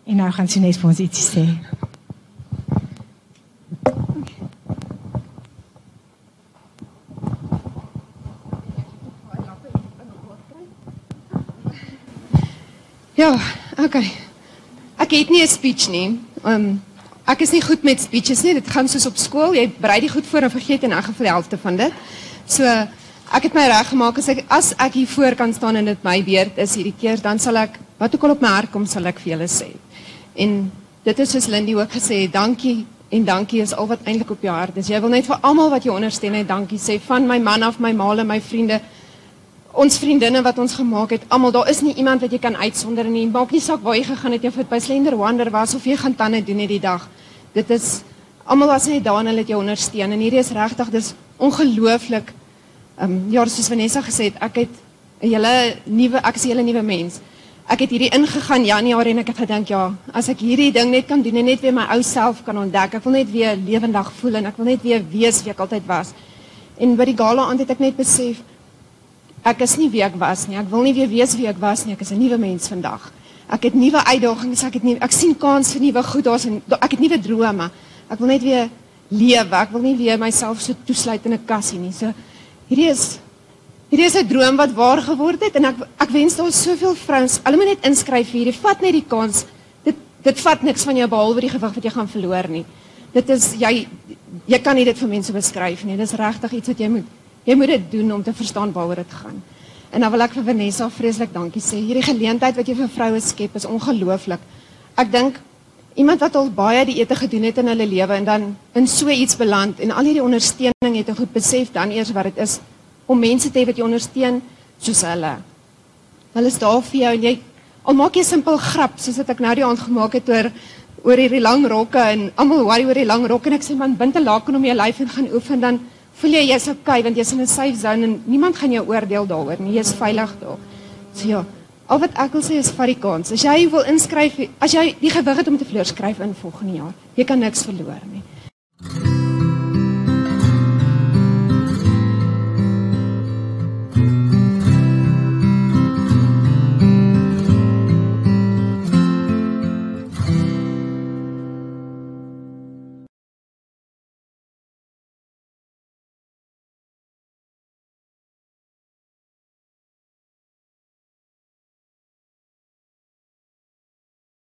Speaker 4: En nou gaan Sines vir ons ietsie sê.
Speaker 6: Ja, okay. Ek het nie 'n speech nie. Um ek is nie goed met speeches nie. Dit gaan soos op skool. Jy berei dit goed voor en vergeet in elk geval die helfte van dit. So ek het my reg gemaak as ek as ek hier voor kan staan en dit my beurt is hierdie keer, dan sal ek wat ook al op my hart kom sal ek vir julle sê. En dit is soos Lindy ook gesê, dankie en dankie is al wat eintlik op jou hart is. Jy wil net vir almal wat jou ondersteun het dankie sê van my man af, my maale, my vriende, ons vriendinne wat ons gemaak het. Almal, daar is nie iemand wat jy kan uitsonder nie. Maak nie saak waar jy gegaan het, of dit by Slender Wonder was of jy gaan tande doen hierdie dag. Dit is almal was net daar en hulle het jou ondersteun en hierdie is regtig dis ongelooflik. Ehm um, ja, soos Vanessa gesê het, ek het 'n hele nuwe ek is 'n hele nuwe mens. ek het hierdie ingegaan Januarie en ek het gedink ja, as ek hierdie ding net kan doen en net weer my ou self kan ontdek. Ek wil net weer lewendig voel en ek wil net weer wees wie ek altyd was. En by die gala aand het ek net besef ek is nie wie ek was nie. Ek wil nie weer wees wie ek was nie. Ek is 'n nuwe mens vandag. Ek het nuwe uitdagings, ek het nie ek sien kans vir nuwe goed. Daar's ek het nuwe drome. Ek wil net weer lewe. Ek wil nie weer myself so toesluit in 'n kassie nie. So hierdie is hierdie is 'n droom wat waar geword het en ek ek wens daar soveel vrouens. Hulle moet net inskryf vir hierdie. Vat net die kans. Dit dit vat niks van jou behalwe die gewig wat jy gaan verloor nie. Dit is jy jy kan nie dit vir mense beskryf nie. Dit is regtig iets wat jy moet jy moet dit doen om te verstaan waaroor dit gaan. En dan wil ek vir Vanessa vreeslik dankie sê. Hierdie geleentheid wat jy vir vroue skep is ongelooflik. Ek dink iemand wat al baie die ete gedoen het in hulle lewe en dan in so iets beland en al hierdie ondersteuning het 'n goed besef dan eers wat dit is om mense te hê wat jou ondersteun soos hulle. Hulle is daar vir jou en jy al maak jy simpel grap soos wat ek nou die aand gemaak het oor oor hierdie lang rokke en almal worry oor die lang rokke en ek sê man bind 'n laken om jou lyf en gaan oefen dan voel jy jy's okay want jy's in 'n safe zone en niemand gaan jou oordeel daaroor nie. Jy's veilig daar. So ja, Al wat ek wil sê is vat die kans. As jy wil inskryf, as jy die gewig het om te verloor, skryf in volgende jaar. Jy kan niks verloor nie.